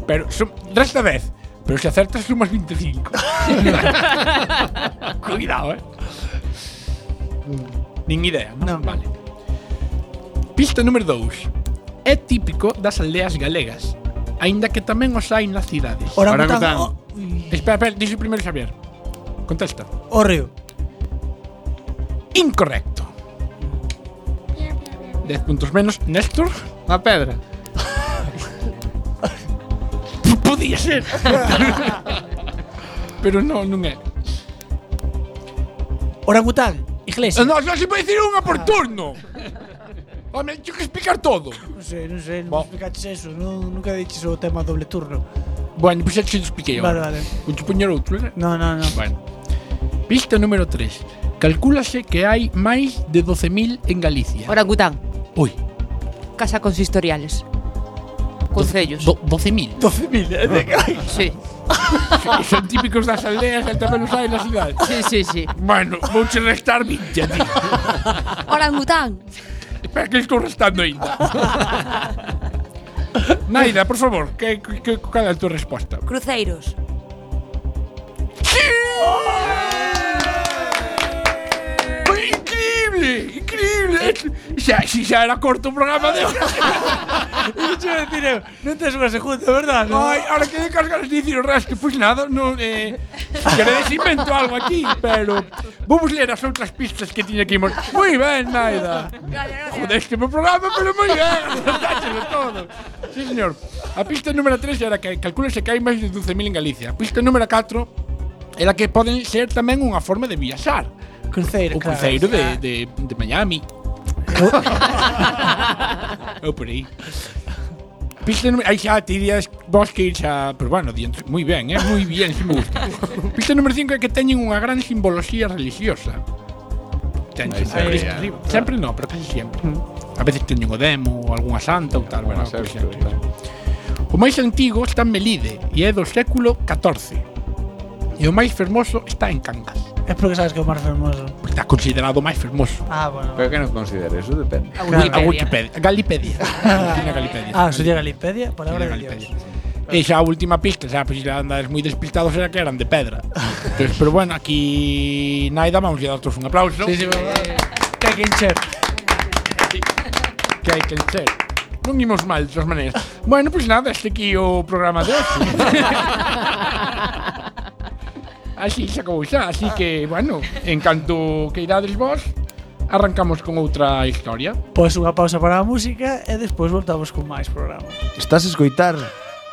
S6: Pero sum, resta 10. Pero si acertas sumas 25. Cuidado, eh. Nin idea, non?
S5: No.
S6: Vale. Pista número 2. É típico das aldeas galegas, aínda que tamén os hai nas cidades.
S5: Orangután.
S11: Orangután.
S5: O...
S6: Espera, espera, dixo primeiro Xavier. Contesta.
S5: Orreo.
S6: Incorrecto. 10 puntos menos. Néstor,
S3: a pedra.
S6: Podía ser. Pero non, non é.
S5: Orangután, iglesia.
S6: Non, non se pode dicir unha por ah. turno. Home, yo que explicar todo.
S5: Non sei, non sei, non Bo. explicaches eso, non, nunca diches o tema doble turno.
S6: Bueno, pois pues xa te expliquei.
S5: Vale, vale.
S6: Vou te poñer outro, eh?
S5: No, no, no.
S6: Bueno. Pista número 3. Calcúlase que hai máis de 12.000 en Galicia.
S12: Orangután.
S6: Ui.
S12: Casa consistoriales. Concellos.
S6: Do, 12.000.
S5: 12.000, eh? De...
S12: sí.
S6: Son típicos das aldeas del terreno sai na cidade.
S12: Sí, sí, sí.
S6: Bueno, vou che restar 20 a ti.
S12: Orangután.
S6: Perché estou restando ainda. Naida, por favor, que, que, que, cal é a tua resposta?
S12: Cruceiros.
S6: increíble, increíble. Xa, xa, xa era corto o programa de hoxe.
S5: Ixe decir, eu, non tes unha segunda, verdad? No?
S6: Ai, ahora que de casgar as dicir o resto, pois nada, non, eh, queredes invento algo aquí, pero vamos ler as outras pistas que tiña aquí. Moi ben, Naida. Jodeste o programa, pero moi ben. Dáchelo todo. Sí, señor. A pista número 3 era que calculase que hai máis de 12.000 en Galicia. A pista número 4 era que poden ser tamén unha forma de viaxar
S5: cruceiro,
S6: o cruceiro de, ah. de, de Miami. Eu oh, por aí. Pista número... Aí xa ti días vos que ir xa... Pero bueno, diante, moi ben, eh? moi bien, si me gusta. Pista número 5 é que teñen unha gran simboloxía religiosa.
S3: Ten
S6: sempre,
S3: Cristo
S6: arriba. Sempre non, pero casi sempre. Mm. A veces teñen o demo, ou algunha santa ou tal, bueno, por exemplo. O máis antigo está en Melide e é do século XIV. E o máis fermoso está en Cangas.
S5: É porque sabes que é o máis fermoso.
S6: Porque está considerado o máis fermoso.
S5: Ah, bueno.
S3: Pero que non considera, eso depende.
S12: Ah, a
S6: Wikipedia. A
S12: Wikipedia.
S6: Galipedia. Tiene Galipedia.
S5: Ah, sería Galipedia, palabra de
S6: Galipedia. E xa a última pista, xa pois xa andades moi despistados era que eran de pedra. Entonces, pero bueno, aquí Naida vamos a dar todos un aplauso.
S5: Sí, sí, eh, que hai que encher.
S6: que hai que encher. Non imos mal, de todas maneiras. Bueno, pois pues nada, este aquí o programa de hoxe. así se acabou xa, así que, bueno, en canto que irades vos, arrancamos con outra historia.
S5: Pois unha pausa para a música e despois voltamos con máis programa.
S4: Estás a escoitar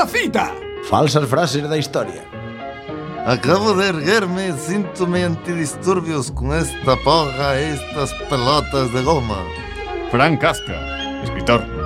S1: unha cita!
S4: Falsas frases da historia.
S2: Acabo de erguerme, síntome antidisturbios con esta porra e estas pelotas de goma.
S11: Frank Casca, escritor.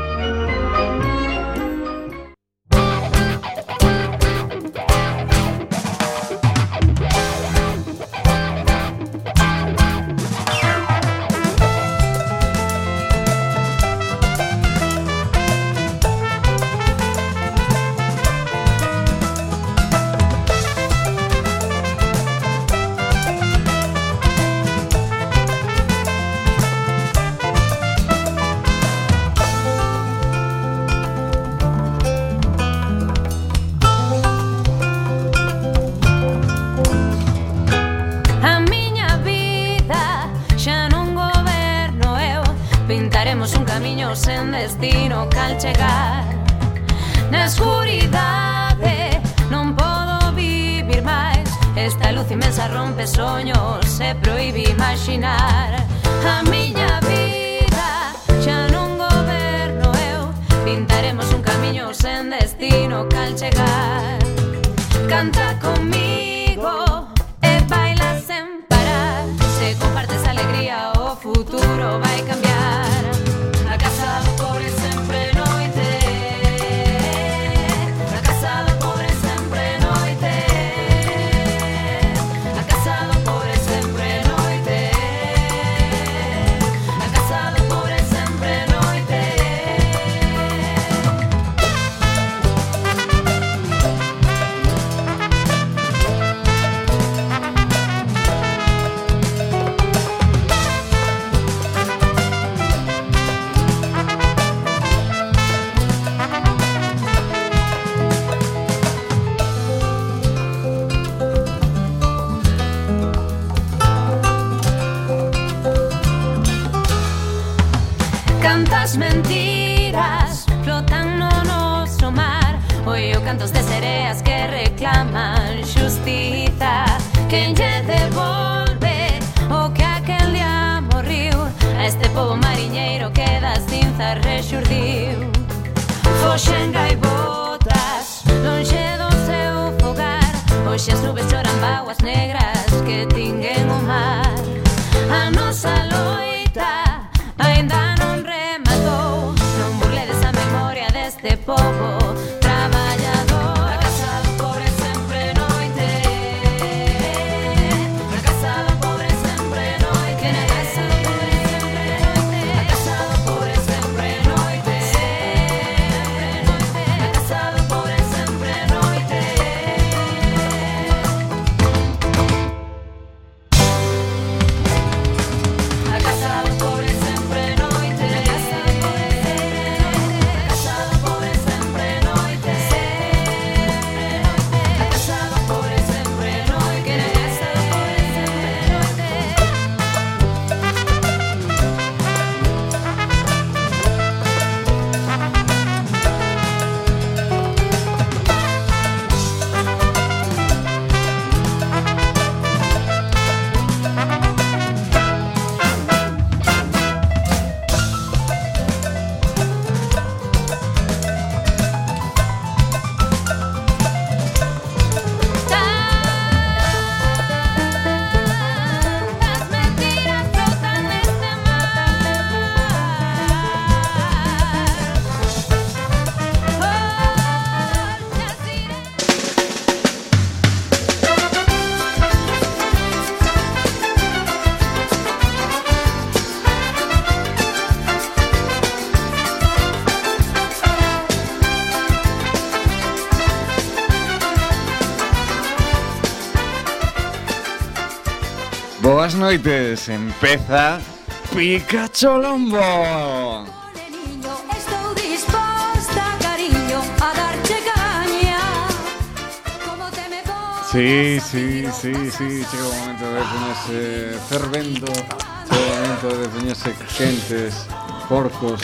S13: Como te me voy
S3: Sí, sí, sí, sí, chega o momento de poñerse fervendo Chega o momento de poñerse quentes, porcos,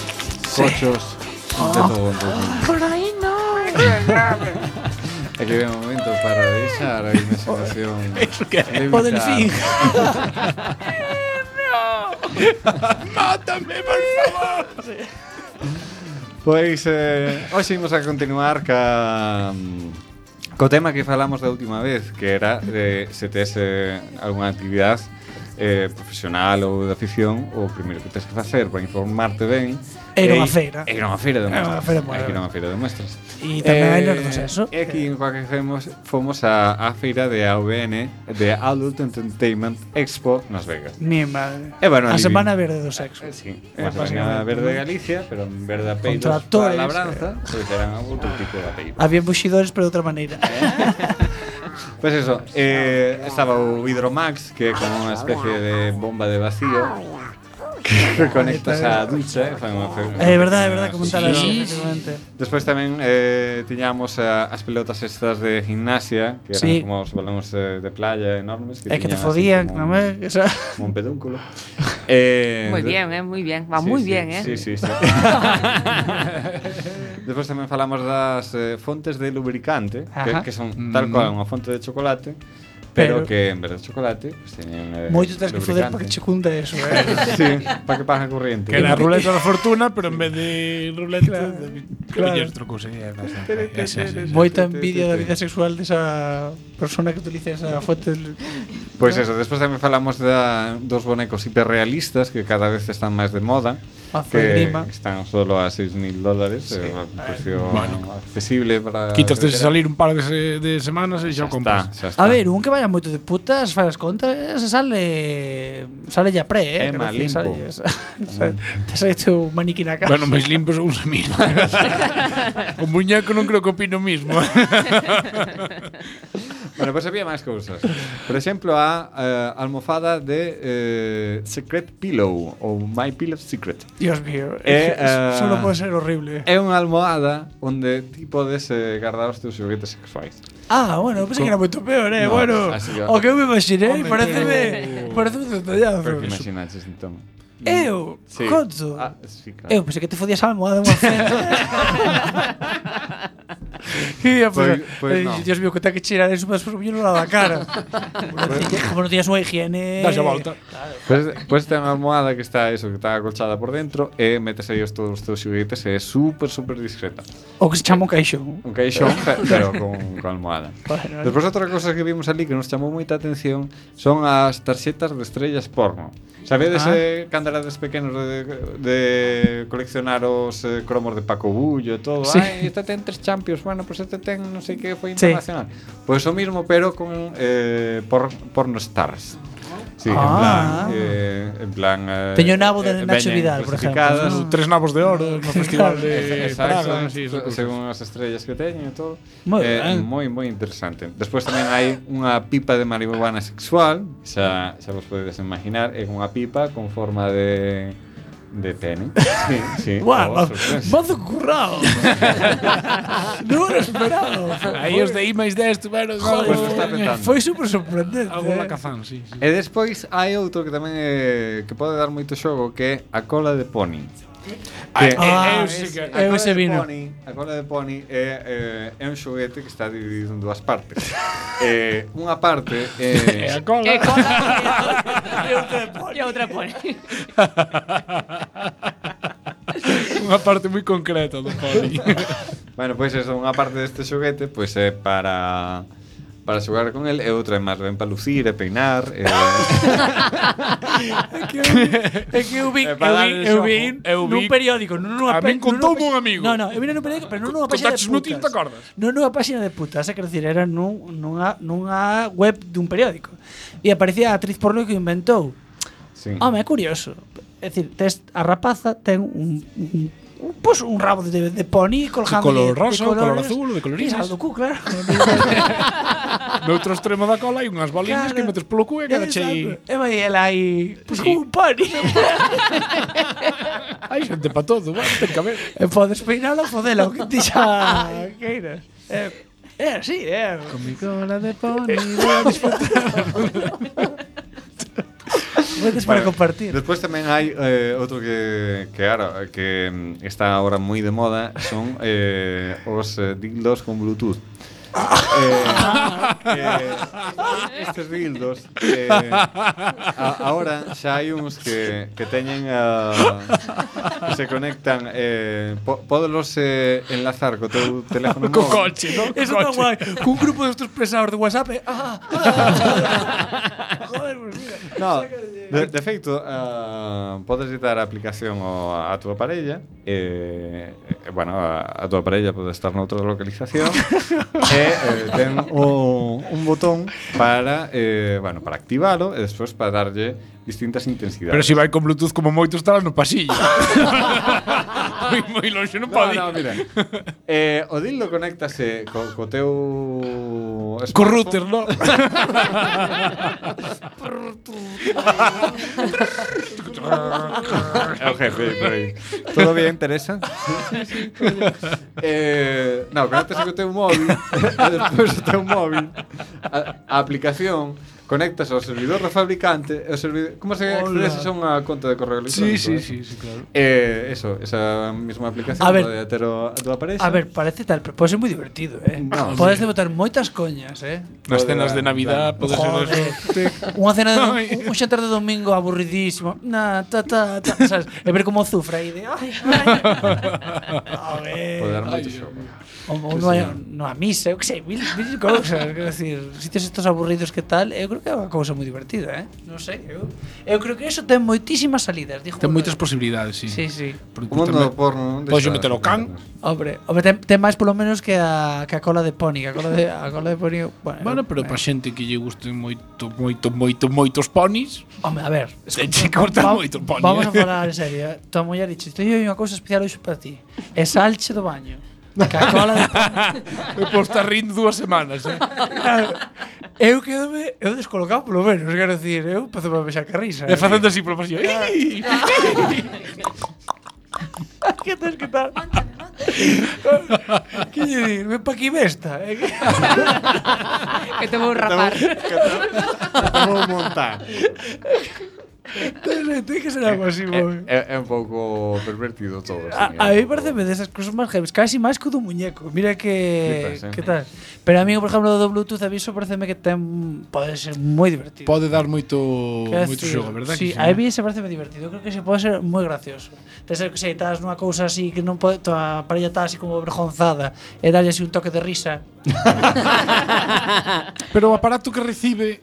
S3: cochos De todo. Un pouco
S8: Por aí no.
S3: É que un momento para deixar a imaginación
S5: O delfín.
S6: ¡Mátame, por favor! Sí.
S3: Pois, eh, hoxe imos a continuar ca... Co tema que falamos da última vez, que era de se tes eh, algunha actividade eh, profesional ou de afición, o primeiro que tens que facer para informarte ben Era
S5: unha feira.
S3: Era unha feira de
S5: mostras.
S3: Era
S5: unha feira,
S3: era unha feira de mostras.
S5: E tamén eh, hai dos eso.
S3: E aquí en Coaque fomos, fomos a, a feira de AVN, de Adult Entertainment Expo nas Vegas.
S5: Mi madre.
S3: E eh, bueno,
S5: a
S3: ali,
S5: Semana Verde do Sexo.
S3: Eh, sí, a Semana Verde de Galicia, pero en verde
S5: apeidos
S3: para a labranza, pois eran outro tipo de apeidos.
S5: Había buxidores, pero de outra maneira.
S3: Pois eso, eh, estaba o Hidromax, que é como unha especie de bomba de vacío que conectas a ducha eh, fai unha
S5: É verdade, é verdade, comentala
S3: sí. Despois tamén eh, tiñamos eh, as pelotas estas de gimnasia Que eran
S5: sí.
S3: como os balóns de, de playa enormes que
S5: É que te fodían, non é? Esa...
S3: Como un pedúnculo. Eh, Moi
S12: bien, eh, moi bien, va
S3: sí,
S12: moi
S3: sí,
S12: bien, eh.
S3: Sí, sí, sí. Despois tamén falamos das eh, fontes de lubricante
S5: Ajá.
S3: que, que son mm. tal cual unha fonte de chocolate pero,
S5: pero
S3: que en vez de chocolate, pues teñen eh,
S5: Moito tens que foder para que che cunda eso, eh.
S3: sí, para que paga corriente.
S6: Que la ruleta da fortuna, pero en vez de ruleta,
S5: claro.
S6: de outro cousa.
S5: Moita envidia da vida sexual desa persona que utiliza esa fuente.
S3: Pois pues eso, despois tamén falamos da, dos bonecos hiperrealistas que cada vez están máis de moda que están solo a 6.000 dólares sí. eh, un precio
S6: bueno.
S3: accesible para
S6: quitas de salir un par de, se, de semanas e xa, xa compras
S3: está, xa está.
S5: a ver, un que vaya moito de putas fai as contas se sale sale ya pre eh,
S3: é má limpo.
S5: sale, sale, mm. te sale tu maniquí na casa
S6: bueno, máis limpo son os mil o muñeco non creo que opino mismo.
S3: bueno, pois pues había máis cousas. Por exemplo, a eh, almofada de eh, Secret Pillow ou My Pillow Secret.
S5: Dios mío,
S3: é,
S5: eh,
S3: eh, solo
S5: pode ser horrible.
S3: É unha almohada onde ti podes eh, guardar os teus juguetes sexuais.
S5: Ah, bueno, pensei que era moito peor, eh,
S3: no,
S5: bueno.
S3: Que...
S5: O que eu me imaginei, pareceme, pareceme un detallazo.
S3: Pero que imaginaches, entón?
S5: Eu,
S3: sí.
S5: conto.
S3: Ah, sí, claro.
S5: Eu pensei que te fodías a almohada unha cena. E ia, pues, eh,
S3: pues, no.
S5: Dios mío, que ten que cheirar eso para subirlo a da cara. Como non tiñas unha higiene...
S6: Dáse a volta.
S3: Pois Pues, ten unha almohada que está eso, que está acolchada por dentro e metes aí os todos os teus xoguetes e eh, é super, super discreta.
S5: O que se chama un caixón.
S3: Un caixón, pero con, con almohada.
S5: Bueno,
S3: Despois outra cosa que vimos ali que nos chamou moita atención son as tarxetas de estrellas porno. Sabedes
S5: ah.
S3: eh, candarades pequenos de, de coleccionar os eh, cromos de Paco Bullo e todo?
S5: Sí.
S3: Ai, esta ten tres champions bueno, pois pues este ten non sei que foi internacional. Sí. Pois o mismo pero con eh, por, porno stars. Sí,
S5: ah.
S3: en plan, eh, en plan eh,
S5: Teño nabo de
S3: eh,
S5: Nacho Vidal, por exemplo,
S3: ¿no?
S5: Mm,
S6: tres nabos de oro no festival de
S3: Exacto,
S6: Praga, sí,
S3: según as estrellas que teñen e todo.
S5: Moi
S3: eh, moi moi interesante. Despois tamén hai unha pipa de marihuana sexual, xa xa vos podedes imaginar, é unha pipa con forma de De tenis. Sí, sí.
S5: Guau, mazo oh, currao. non era esperado.
S6: Aí os de I máis 10 tuveron.
S3: Joder, pues
S5: foi super sorprendente.
S6: Algo
S5: eh.
S6: la cazán, sí, sí.
S3: E despois hai outro que tamén eh, que pode dar moito xogo que é a cola de pony.
S5: Ah,
S3: è,
S5: un
S3: siga-
S5: é,
S3: é,
S5: vino.
S3: Pony, a cola de pony é, é, é un xoguete que está dividido en dúas partes. eh, unha parte
S6: é...
S3: é
S6: a cola.
S12: É cola e outra pony. E outra pony.
S6: unha parte moi concreta do pony.
S3: bueno, pois pues eso, unha parte deste xoguete pois pues é para para xogar con el e outra é máis ben para lucir e peinar e...
S5: é que eu, vi, é que eu vi, eu vi, eu vi,
S6: eu vi nun
S5: periódico non nunha,
S6: a min
S5: contou
S6: un amigo.
S5: Non, non, eu vi nun periódico pero non nunha página de putas non
S6: te acordas
S5: non nunha página de putas é que decir era nun, nunha, nunha web dun periódico. E aparecía a actriz porno que inventou
S3: Sí.
S5: Home, é curioso. É dicir, tes, a rapaza ten un, un un, pues, un rabo de, de pony colgando de
S6: color rosa, de color azul, de
S5: colorinas. do cu, claro.
S6: no outro extremo da cola hai unhas bolinas
S5: claro.
S6: que metes polo cu e
S5: cada
S6: chei.
S5: E vai ela aí, pues, sí. como un pony.
S6: hai xente pa todo, vai, ten que haber.
S5: E podes peinala ou fodela, o que ti xa queiras. É, é así, é.
S6: Con mi cola de pony.
S5: Redes para compartir.
S3: Despois tamén hai eh, outro que, que, ara, que está agora moi de moda, son eh, os eh, dildos con Bluetooth eh, eh estes dildos eh, a, ahora xa hai uns que, que teñen a, que se conectan eh, po, podelos eh, enlazar co teu teléfono
S6: co
S3: móvil.
S6: coche, no?
S5: Eso está guai. Cun grupo destes pesados de WhatsApp. eh, ah ah, ah, ah, ah, joder, pues mira.
S3: No, de, de feito, uh, podes dar a aplicación ao, a túa parella, eh, eh, bueno, a, a túa parella pode estar noutra localización, e eh, ten o, un botón para, eh, bueno, para activalo e despois para darlle distintas intensidades.
S6: Pero se si vai con Bluetooth como moito estará no pasillo. moi, moi longe non pode.
S3: No, no, mira. Eh, o dildo conéctase co, co teu...
S6: Co router, no?
S3: é o jefe, por aí. Todo bien, Teresa? eh, no, conéctase co teu móvil, e despois o teu móvil, a, a aplicación Conectas ao servidor do fabricante e o servidor... Como se accedes a unha conta de correo electrónico?
S6: Sí, sí,
S3: eh?
S6: sí, sí, claro.
S3: Eh, eso, esa mesma aplicación
S5: a ver,
S3: pode ter o, do aparello.
S5: A ver, parece tal, pero pode ser moi divertido, eh?
S3: No,
S5: podes sí. botar moitas coñas, eh?
S6: Nas cenas de Navidad pode ser...
S5: Unha cena de... Un, un xantar de domingo aburridísimo. Na, ta, ta, ta, sabes? E ver como zufra aí de... Ai, ai. A ver...
S3: Pode dar moito xogo.
S5: Ou no, no a misa, eu que sei, mil, mil cousas, quero decir, sitios estos aburridos que tal, eu creo creo que é unha cousa moi divertida, eh? Non sei, eu, eu creo que eso ten moitísimas salidas, dixo.
S6: Ten moitas posibilidades, si. Sí.
S5: sí, sí.
S6: Porque
S3: o mundo do porno,
S6: onde
S3: Pois
S6: meter o can.
S5: Hombre, hombre ten, ten máis polo menos que a, que a cola de pony, que a cola de a cola de pony. Bueno,
S6: bueno eh, pero
S5: eh.
S6: para xente que lle gusten moito, moito, moito, moitos ponis.
S5: Home, a ver,
S6: se che
S5: corta
S6: moito pony.
S5: Vamos
S6: eh?
S5: a falar en serio. Eh. Tua muller dixo, "Teño unha cousa especial hoxe para ti. É salche do baño." Cacola de
S6: pony. Me posso estar rindo dúas semanas, eh?
S5: Eu quedome, eu descolocado polo menos, quero dicir, eu pezo para vexar que risa.
S6: E facendo eh. así polo pasillo. Ah.
S5: que tens que tal? que lle dir, ven pa aquí besta. Eh. que
S12: te vou rapar.
S3: Que te vou montar.
S5: Ten, ten que ser algo así, moi.
S3: É, é un pouco pervertido todo. Así,
S5: a,
S3: a
S5: mí
S3: pareceme
S5: desas cousas máis heavies, casi máis que do muñeco. Mira que
S3: Flipas, eh?
S5: que tal. Pero a mí, por exemplo, do Bluetooth aviso pareceme que ten pode ser moi divertido.
S6: Pode dar moito moito xogo, verdad?
S5: Sí, a mí se pareceme divertido. Creo que se pode ser moi gracioso. Tes que sei, estás nunha cousa así que non pode a parella está así como vergonzada e dalle así un toque de risa.
S6: Pero o aparato que recibe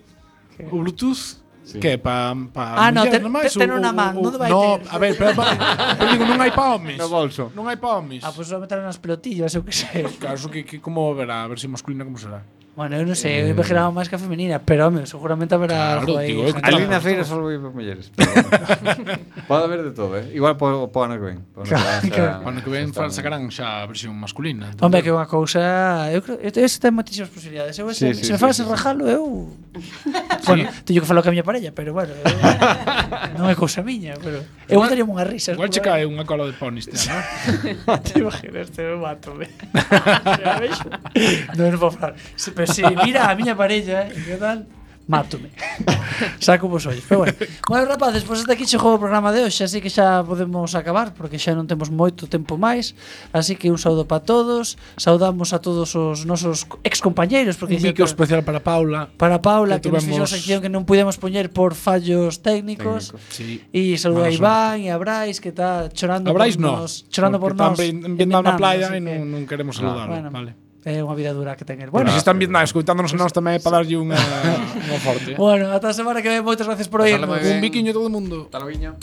S6: o Bluetooth
S3: Sí.
S6: Que pa pa
S5: ah, no, ten,
S6: máis
S5: ten,
S6: ten
S5: unha man, non vai
S6: no,
S5: ter.
S6: a ver, pero, pa, pero digo, non hai pa homes.
S3: No bolso.
S6: Non hai pa homes.
S5: Ah, pois pues, vou meter nas pelotillas, eu que sei.
S6: Claro, que, que como verá, a ver se si masculina como será.
S5: Bueno, eu non sei, eu imaginaba máis que a femenina, pero home, seguramente haberá
S6: claro,
S5: algo aí.
S3: Ali a Feira só vive para mulleres. Pode haber de todo, eh? Igual po, po ano que ven. Po ano que ven,
S6: ano que ven sacarán xa a versión masculina. Entón.
S5: Hombre, que é unha cousa... Eu creo, ese ten moitísimas posibilidades. Eu, ese,
S3: sí, sí,
S5: se me falas
S3: sí, sí.
S5: rajalo, eu... bueno, teño que falar ca miña parella, pero bueno... Eu... non é cousa miña, pero... Eu botaría unha risa.
S6: Igual che cae unha cola de ponis, te, non? Eh?
S5: Te imaginas, te mato, me. Non, non vou falar. Se se mira a miña parella, eh, que tal, mátome. Saco vos ollos. Pero bueno, bueno rapaces, pois hasta aquí chegou o programa de hoxe, así que xa podemos acabar, porque xa non temos moito tempo máis. Así que un saúdo para todos, saudamos a todos os nosos excompañeiros. Porque
S6: un mico
S5: para,
S6: especial para Paula.
S5: Para Paula, que,
S6: que
S5: nos fixo a sección que non pudemos poñer por fallos técnicos.
S6: Técnico, sí.
S5: E saúdo a Iván e a Brais, que está chorando
S6: Abrais
S5: por
S6: no,
S5: nos. Chorando por nos.
S6: Están vendando na playa e non, non queremos saludar.
S5: Bueno,
S6: vale.
S5: É unha vida dura que ten el.
S6: Bueno, se están viendo, escoitándonos nós tamén é para darlle unha, eh, unha forte.
S5: Bueno, ata a semana que ven, moitas gracias por
S3: ir.
S6: Un biquiño todo o mundo.
S3: Hasta viña.